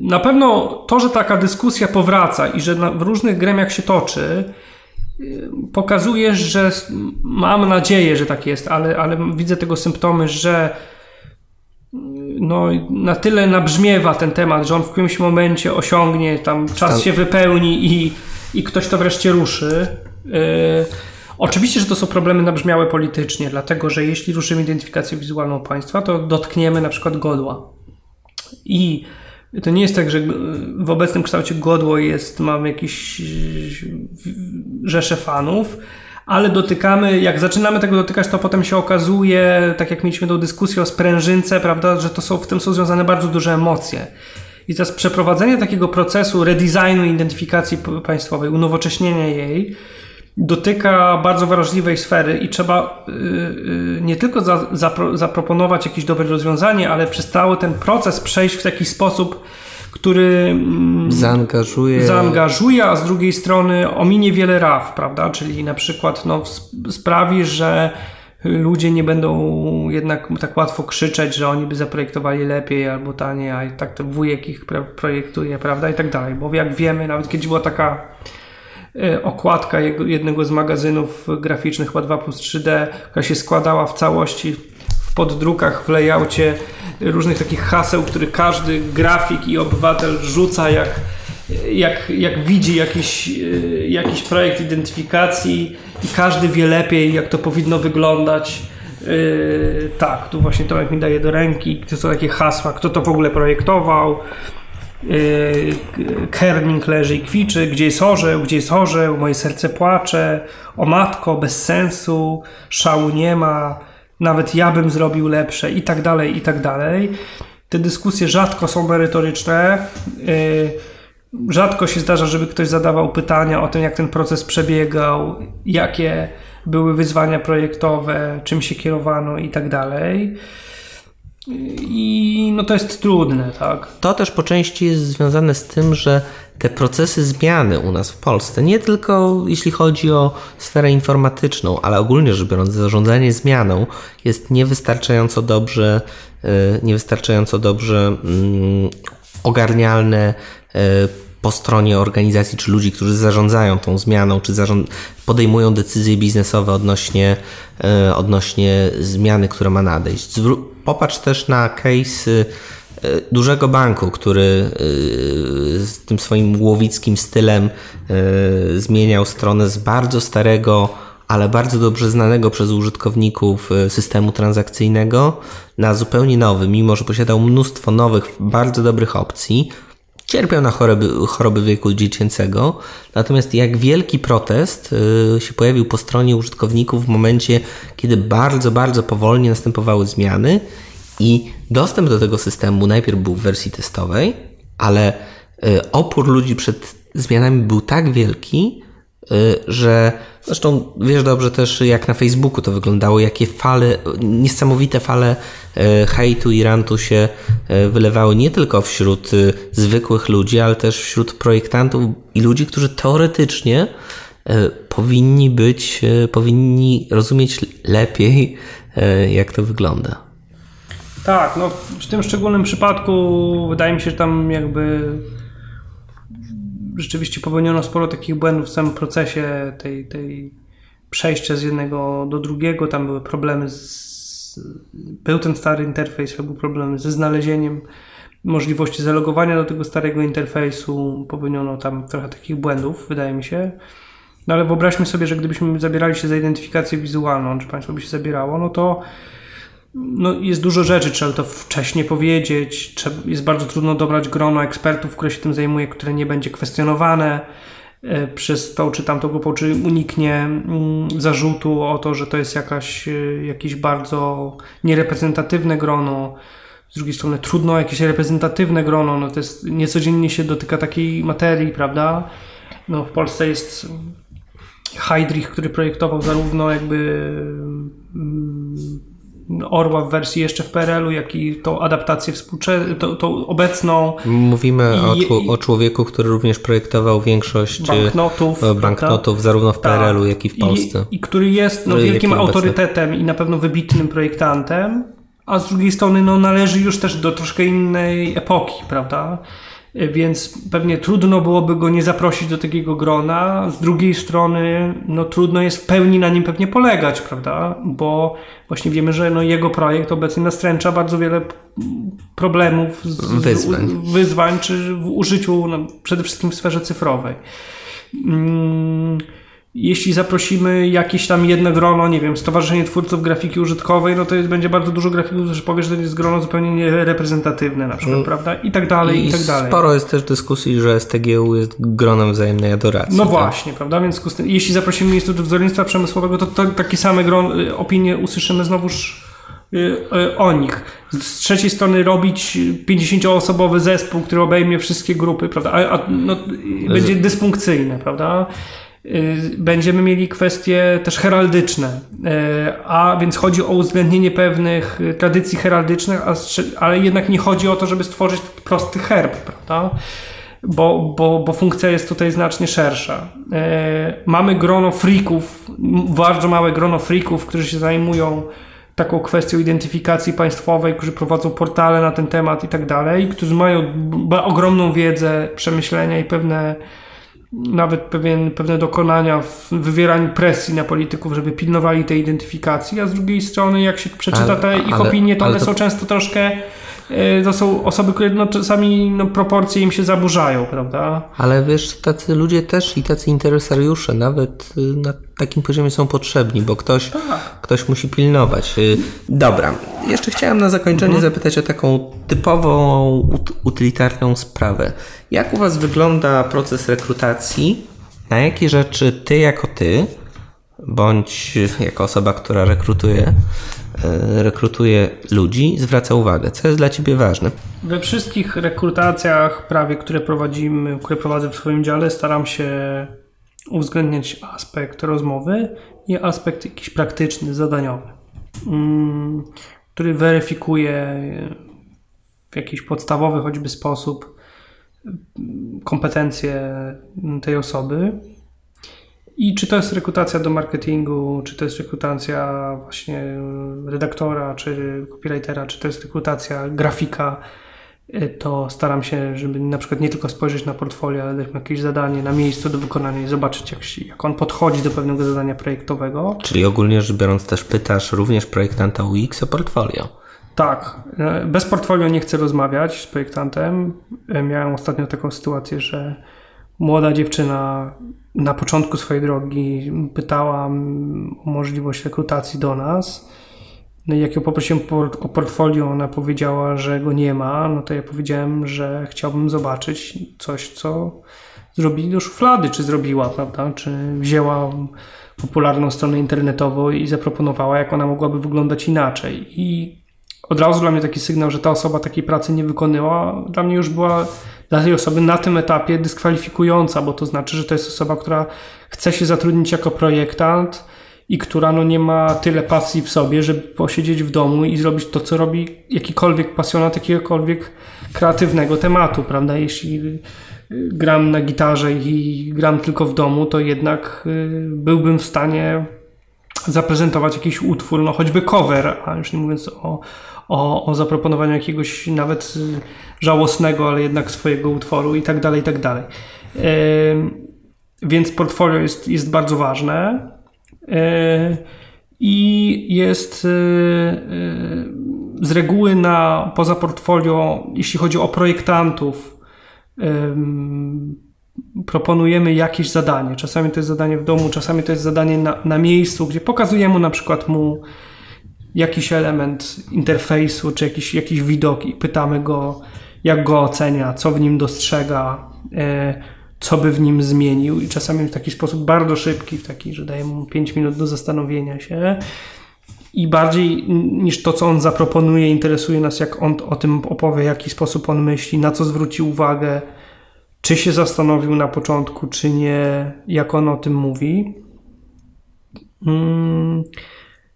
na pewno to, że taka dyskusja powraca i że na, w różnych gremiach się toczy, pokazuje, że mam nadzieję, że tak jest, ale, ale widzę tego symptomy, że no, na tyle nabrzmiewa ten temat, że on w którymś momencie osiągnie, tam czas się wypełni i, i ktoś to wreszcie ruszy. Yy, oczywiście, że to są problemy nabrzmiałe politycznie, dlatego że jeśli ruszymy identyfikację wizualną państwa, to dotkniemy na przykład godła. I to nie jest tak, że w obecnym kształcie godło jest, mam jakieś rzesze fanów, ale dotykamy, jak zaczynamy tego dotykać, to potem się okazuje, tak jak mieliśmy tą dyskusję o sprężynce, prawda, że to są, w tym są związane bardzo duże emocje. I teraz przeprowadzenie takiego procesu redesignu identyfikacji państwowej, unowocześnienia jej, dotyka bardzo wrażliwej sfery i trzeba yy, yy, nie tylko za, zapro, zaproponować jakieś dobre rozwiązanie, ale przez cały ten proces przejść w taki sposób, który yy, zaangażuje. zaangażuje, a z drugiej strony ominie wiele raf, prawda? Czyli na przykład no, sprawi, że ludzie nie będą jednak tak łatwo krzyczeć, że oni by zaprojektowali lepiej albo taniej, a tak to wujek ich projektuje, prawda? I tak dalej. Bo jak wiemy, nawet kiedyś była taka okładka jednego z magazynów graficznych, chyba 2 plus 3D, która się składała w całości w poddrukach, w layoutie różnych takich haseł, które każdy grafik i obywatel rzuca jak, jak, jak widzi jakiś, e, jakiś projekt identyfikacji i każdy wie lepiej, jak to powinno wyglądać. Yy, tak, tu właśnie Tomek mi daje do ręki, to są takie hasła, kto to w ogóle projektował, Kerning leży i kwiczy, gdzie jest orzeł, gdzie jest orzeł, moje serce płacze, o matko, bez sensu, szału nie ma, nawet ja bym zrobił lepsze i tak dalej, i tak dalej. Te dyskusje rzadko są merytoryczne. Yy, rzadko się zdarza, żeby ktoś zadawał pytania o tym, jak ten proces przebiegał, jakie były wyzwania projektowe, czym się kierowano i tak dalej. I no to jest trudne, tak? To też po części jest związane z tym, że te procesy zmiany u nas w Polsce, nie tylko jeśli chodzi o sferę informatyczną, ale ogólnie rzecz biorąc, zarządzanie zmianą jest niewystarczająco dobrze, e, niewystarczająco dobrze mm, ogarnialne po stronie organizacji czy ludzi, którzy zarządzają tą zmianą, czy zarząd, podejmują decyzje biznesowe odnośnie, odnośnie zmiany, która ma nadejść. Popatrz też na case dużego banku, który z tym swoim łowickim stylem zmieniał stronę z bardzo starego ale bardzo dobrze znanego przez użytkowników e, systemu transakcyjnego na zupełnie nowy, mimo że posiadał mnóstwo nowych, bardzo dobrych opcji. Cierpiał na choroby, choroby wieku dziecięcego, natomiast jak wielki protest e, się pojawił po stronie użytkowników w momencie, kiedy bardzo, bardzo powolnie następowały zmiany i dostęp do tego systemu najpierw był w wersji testowej, ale e, opór ludzi przed zmianami był tak wielki, że Zresztą wiesz dobrze też, jak na Facebooku to wyglądało, jakie fale, niesamowite fale e, hejtu i rantu się e, wylewały nie tylko wśród zwykłych ludzi, ale też wśród projektantów i ludzi, którzy teoretycznie powinni być, powinni rozumieć lepiej, jak to wygląda. Tak, no w tym szczególnym przypadku wydaje mi się, że tam jakby rzeczywiście popełniono sporo takich błędów w samym procesie tej, tej przejścia z jednego do drugiego. Tam były problemy z. Był ten stary interfejs, były problemy ze znalezieniem możliwości zalogowania do tego starego interfejsu. Popełniono tam trochę takich błędów, wydaje mi się. No ale wyobraźmy sobie, że gdybyśmy zabierali się za identyfikację wizualną, czy państwo by się zabierało, no to no, jest dużo rzeczy, trzeba to wcześniej powiedzieć, jest bardzo trudno dobrać grono ekspertów, które się tym zajmuje, które nie będzie kwestionowane e, przez tą czy tamtą grupę, czy uniknie mm, zarzutu o to, że to jest jakaś, e, jakieś bardzo niereprezentatywne grono. Z drugiej strony trudno jakieś reprezentatywne grono, no to jest niecodziennie się dotyka takiej materii, prawda? No w Polsce jest Heidrich, który projektował zarówno jakby mm, Orła w wersji jeszcze w PRL-u, jak i tą adaptację współczesną, tą, tą, obecną. Mówimy o, o, człowieku, który również projektował większość banknotów, e, banknotów zarówno w PRL-u, jak i w Polsce. I, i który jest no, wielkim autorytetem i na pewno wybitnym projektantem, a z drugiej strony no, należy już też do troszkę innej epoki, prawda? Więc pewnie trudno byłoby go nie zaprosić do takiego grona. Z drugiej strony, no trudno jest w pełni na nim pewnie polegać, prawda? Bo właśnie wiemy, że no, jego projekt obecnie nastręcza bardzo wiele problemów, z, wyzwań. wyzwań czy w użyciu, no, przede wszystkim w sferze cyfrowej. Hmm jeśli zaprosimy jakieś tam jedno grono, nie wiem, Stowarzyszenie Twórców Grafiki Użytkowej, no to jest, będzie bardzo dużo grafików, którzy powie, że to jest grono zupełnie niereprezentatywne na przykład, mm. prawda? I tak dalej, i, i tak dalej. Sporo jest też dyskusji, że STGU jest gronem wzajemnej adoracji. No tak? właśnie, prawda? Więc jeśli zaprosimy Instytut Wzornictwa Przemysłowego, to, to takie same gron, y, opinie usłyszymy znowuż y, y, o nich. Z trzeciej strony robić 50-osobowy zespół, który obejmie wszystkie grupy, prawda? A, a no, będzie dysfunkcyjne, prawda? Y, będziemy mieli kwestie też heraldyczne, y, a więc chodzi o uwzględnienie pewnych y, tradycji heraldycznych, ale jednak nie chodzi o to, żeby stworzyć prosty herb, prawda? Bo, bo, bo funkcja jest tutaj znacznie szersza. Mamy grono freaków, bardzo małe grono freaków, którzy się zajmują taką kwestią identyfikacji państwowej, którzy prowadzą portale na ten temat i tak dalej, którzy mają ogromną wiedzę, przemyślenia i pewne nawet pewien, pewne dokonania w wywieraniu presji na polityków, żeby pilnowali tej identyfikacji, a z drugiej strony, jak się przeczyta ale, te ich ale, opinie, to one to... są często troszkę to są osoby, które no, czasami no, proporcje im się zaburzają, prawda? Ale wiesz, tacy ludzie też i tacy interesariusze nawet y, na takim poziomie są potrzebni, bo ktoś, tak. ktoś musi pilnować. Y, dobra, jeszcze chciałem na zakończenie mhm. zapytać o taką typową utylitarną sprawę. Jak u Was wygląda proces rekrutacji? Na jakie rzeczy Ty jako Ty, bądź jako osoba, która rekrutuje, y, rekrutuje ludzi, zwraca uwagę? Co jest dla Ciebie ważne? We wszystkich rekrutacjach prawie, które prowadzimy, które prowadzę w swoim dziale, staram się uwzględniać aspekt rozmowy i aspekt jakiś praktyczny, zadaniowy, mm, który weryfikuje w jakiś podstawowy choćby sposób mm, kompetencje tej osoby. I czy to jest rekrutacja do marketingu, czy to jest rekrutacja właśnie redaktora, czy copywritera, czy to jest rekrutacja grafika, to staram się, żeby na przykład nie tylko spojrzeć na portfolio, ale dać mu jakieś zadanie na miejscu do wykonania i zobaczyć, jak, się, jak on podchodzi do pewnego zadania projektowego. Czyli ogólnie rzecz biorąc też pytasz również projektanta UX o portfolio. Tak. Bez portfolio nie chcę rozmawiać z projektantem. Miałem ostatnio taką sytuację, że młoda dziewczyna na początku swojej drogi pytała o możliwość rekrutacji do nas no jak ją poprosiłem o portfolio, ona powiedziała, że go nie ma, no to ja powiedziałem, że chciałbym zobaczyć coś, co zrobili do szuflady, czy zrobiła, prawda? Czy wzięła popularną stronę internetową i zaproponowała, jak ona mogłaby wyglądać inaczej. I od razu dla mnie taki sygnał, że ta osoba takiej pracy nie wykonała, dla mnie już była dla tej osoby na tym etapie dyskwalifikująca, bo to znaczy, że to jest osoba, która chce się zatrudnić jako projektant, i która no nie ma tyle pasji w sobie, żeby posiedzieć w domu i zrobić to, co robi jakikolwiek pasjonat jakiegokolwiek kreatywnego tematu, prawda? Jeśli y, gram na gitarze i gram tylko w domu, to jednak y, byłbym w stanie zaprezentować jakiś utwór, no choćby cover, a już nie mówiąc o, o, o zaproponowaniu jakiegoś nawet y, żałosnego, ale jednak swojego utworu i tak dalej, i tak dalej. Więc portfolio jest, jest bardzo ważne. E, i jest e, z reguły na poza portfolio, jeśli chodzi o projektantów, proponujemy jakieś zadanie. Czasami to jest zadanie w domu, czasami to jest zadanie na, na miejscu, gdzie pokazujemy na przykład mu jakiś element interfejsu, czy jakiś, jakiś widok i pytamy go, jak go ocenia, co w nim dostrzega, co by w nim zmienił. I czasami w taki sposób bardzo szybki, w taki, że daje mu 5 minut do zastanowienia się. I bardziej niż to, co on zaproponuje, interesuje nas, jak on o tym opowie, w jaki sposób on myśli, na co zwróci uwagę, czy się zastanowił na początku, czy nie, jak on o tym mówi. Hmm.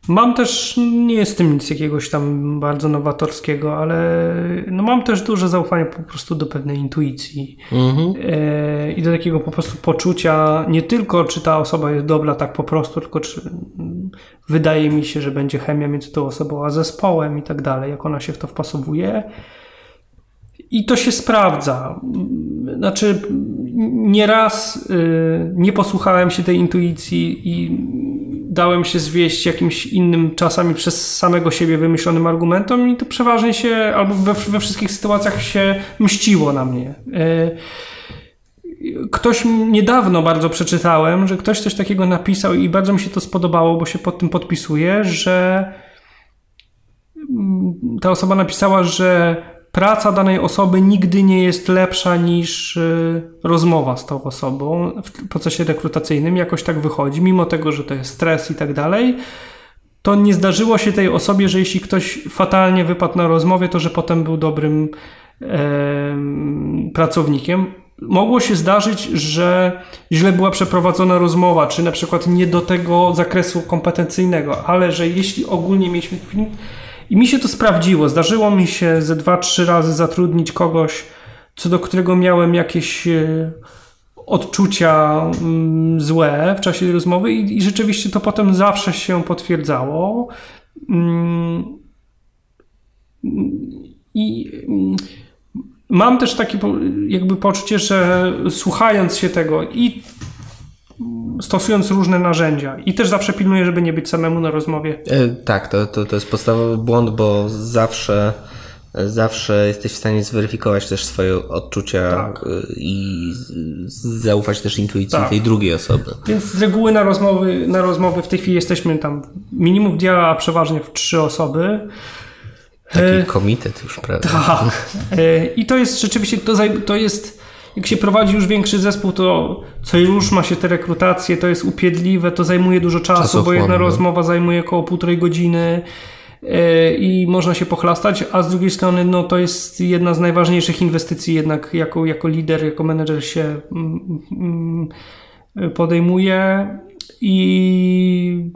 Mam też, nie jest w tym nic jakiegoś tam bardzo nowatorskiego, ale no mam też duże zaufanie po prostu do pewnej intuicji mhm. e, i do takiego po prostu poczucia nie tylko, czy ta osoba jest dobra tak po prostu, tylko czy wydaje mi się, że będzie chemia między tą osobą a zespołem i tak dalej, jak ona się w to wpasowuje. I to się sprawdza. Znaczy, nieraz y, nie posłuchałem się tej intuicji i dałem się zwieść jakimś innym, czasami przez samego siebie wymyślonym argumentom i to przeważnie się, albo we, we wszystkich sytuacjach się mściło na mnie. Y, ktoś niedawno bardzo przeczytałem, że ktoś coś takiego napisał i bardzo mi się to spodobało, bo się pod tym podpisuje, że mm, ta osoba napisała, że praca danej osoby nigdy nie jest lepsza niż y, rozmowa z tą osobą w procesie rekrutacyjnym. Jakoś tak wychodzi, mimo tego, że to jest stres i tak dalej. To nie zdarzyło się tej osobie, że jeśli ktoś fatalnie wypadł na rozmowie, to że potem był dobrym pracownikiem. Mogło się zdarzyć, że źle była przeprowadzona rozmowa, czy na przykład nie do tego zakresu kompetencyjnego, ale że jeśli ogólnie mieliśmy i mi się to sprawdziło. Zdarzyło mi się ze dwa, trzy razy zatrudnić kogoś, co do którego miałem jakieś e, odczucia mm, złe w czasie rozmowy i, i rzeczywiście to potem zawsze się potwierdzało. Mm, I mm, mam też takie jakby poczucie, że słuchając się tego i stosując różne narzędzia. I też zawsze pilnuję, żeby nie być samemu na rozmowie. E, tak, to, to, to jest podstawowy błąd, bo zawsze zawsze jesteś w stanie zweryfikować też swoje odczucia tak. E, i zaufać też intuicji tak. tej drugiej osoby. Więc z reguły na rozmowy, na rozmowy w tej chwili jesteśmy tam minimum w działa, a przeważnie w trzy osoby. Taki e, komitet już, prawda? Tak. I to jest rzeczywiście, to, to jest jak się prowadzi już większy zespół, to co już ma się te rekrutacje, to jest upiedliwe, to zajmuje dużo czasu, bo jedna rozmowa zajmuje około półtorej godziny e, i można się pochlastać, a z drugiej strony no, to jest jedna z najważniejszych inwestycji jednak jako, jako lider, jako menedżer się mm, mm, podejmuje i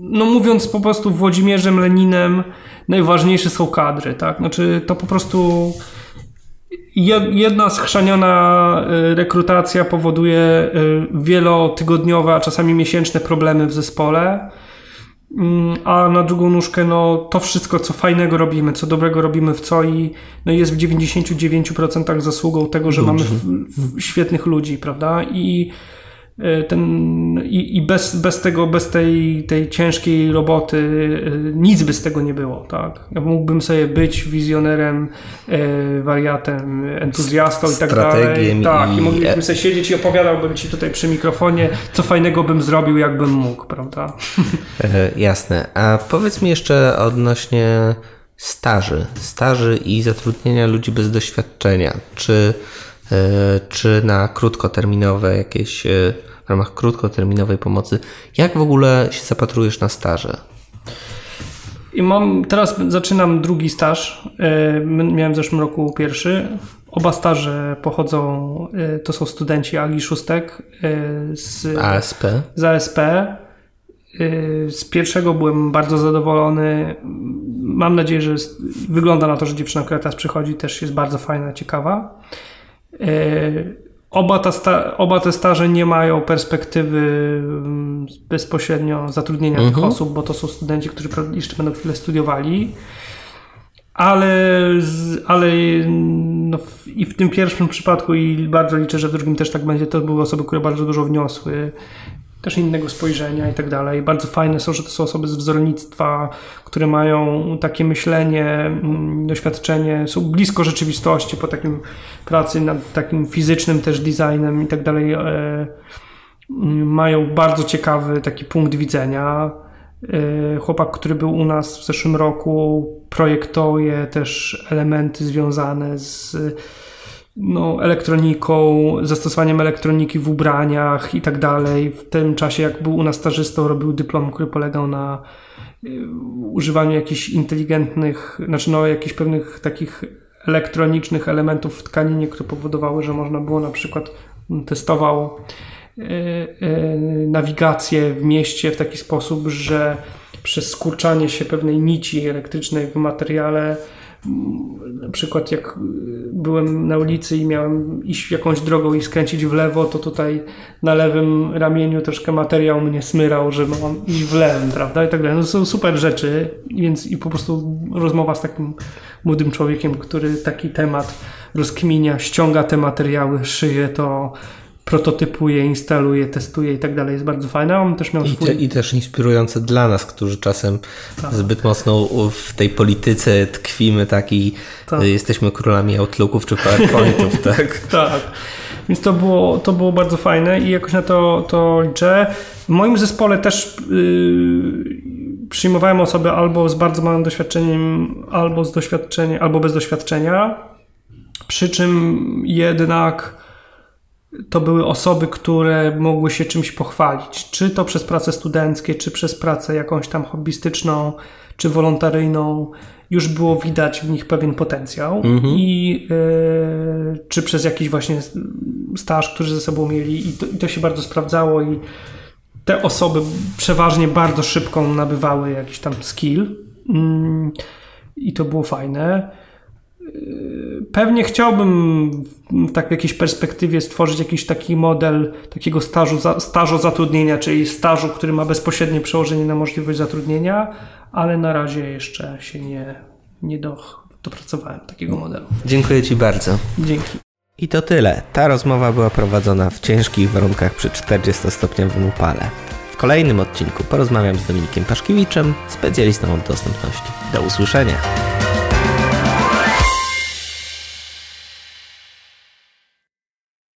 no mówiąc po prostu Włodzimierzem Leninem najważniejsze są kadry, tak? Znaczy to po prostu Jedna schrzaniona y, rekrutacja powoduje y, wielotygodniowe, a czasami miesięczne problemy w zespole. Mm, a na drugą nóżkę, no to wszystko, co fajnego robimy, co dobrego robimy w COI, no jest w 99% zasługą tego, że mamy w, w świetnych ludzi, prawda? I ten, i, i, bez, bez tego, bez tej, tej ciężkiej roboty e, nic by z tego nie było, tak? Ja mógłbym sobie być wizjonerem, e, wariatem, entuzjastą i tak dalej. Tak, i, i moglibyśmy sobie siedzieć i opowiadałbym ci tutaj przy mikrofonie, co fajnego bym zrobił, jakbym mógł, prawda? E, jasne. A powiedz mi jeszcze odnośnie staży, staży i zatrudnienia ludzi bez doświadczenia. Czy E, czy na krótkoterminowe jakieś, e, w ramach krótkoterminowej pomocy. Jak w ogóle się zapatrujesz na staże? I mam, teraz zaczynam drugi staż. E, miałem w zeszłym roku pierwszy. Oba staże pochodzą, to są studenci Agi Szóstek z ASP. Z ASP. Z pierwszego byłem bardzo zadowolony. Mam nadzieję, że wygląda na to, że dziewczyna, która teraz przychodzi, też jest bardzo fajna, ciekawa. E, oba, ta oba te staże nie mają perspektywy mm, bezpośrednio zatrudnienia mhm. tych osób, bo to są studenci, którzy jeszcze będą chwilę studiowali. Ale, ale no, i w tym pierwszym przypadku, i bardzo liczę, że w drugim też tak będzie, to były osoby, które bardzo dużo wniosły też innego spojrzenia i tak dalej. Bardzo fajne są, że to są osoby z wzornictwa, które mają takie myślenie, mm, doświadczenie, są blisko rzeczywistości po takim pracy nad takim fizycznym też designem i tak dalej. E, mm, mają bardzo ciekawy taki punkt widzenia. E, chłopak, który był u nas w zeszłym roku, projektuje też elementy związane z no, elektroniką, zastosowaniem elektroniki w ubraniach i tak dalej. W tym czasie, jak był u nas stażystą, robił dyplom, który polegał na y, używaniu jakichś inteligentnych, znaczy no, jakichś pewnych takich elektronicznych elementów w tkaninie, które powodowały, że można było na przykład testował y, y, nawigację w mieście w taki sposób, że przez skurczanie się pewnej nici elektrycznej w materiale na przykład jak byłem na ulicy i miałem iść jakąś drogą i skręcić w lewo, to tutaj na lewym ramieniu troszkę materiał mnie smyrał, że mam iść w lewym, prawda? I tak dalej. No to są super rzeczy, więc i po prostu rozmowa z takim młodym człowiekiem, który taki temat rozkminia, ściąga te materiały, szyje to, prototypuje, instaluje, testuje i tak dalej. Jest bardzo fajna. On też miał I, swój... te, I też inspirujące dla nas, którzy czasem tak. zbyt mocno w tej polityce tkwimy tak i tak. jesteśmy królami Outlooków czy PowerPointów, tak? tak. Więc to było, to było bardzo fajne i jakoś na to, to liczę. W moim zespole też yy, przyjmowałem osoby albo z bardzo małym doświadczeniem, albo z doświadczeniem, albo bez doświadczenia. Przy czym jednak to były osoby, które mogły się czymś pochwalić. Czy to przez prace studenckie, czy przez pracę jakąś tam hobbystyczną, czy wolontaryjną. Już było widać w nich pewien potencjał. Mhm. I y, czy przez jakiś właśnie staż, który ze sobą mieli. I to, I to się bardzo sprawdzało. I te osoby przeważnie bardzo szybko nabywały jakiś tam skill. Y, I to było fajne. Pewnie chciałbym w tak w jakiejś perspektywie stworzyć jakiś taki model takiego stażu, stażu zatrudnienia, czyli stażu, który ma bezpośrednie przełożenie na możliwość zatrudnienia, ale na razie jeszcze się nie, nie do, dopracowałem takiego modelu. Dziękuję Ci bardzo. Dzięki. I to tyle. Ta rozmowa była prowadzona w ciężkich warunkach przy 40-stopniowym upale. W kolejnym odcinku porozmawiam z Dominikiem Paszkiewiczem, specjalistą od dostępności. Do usłyszenia.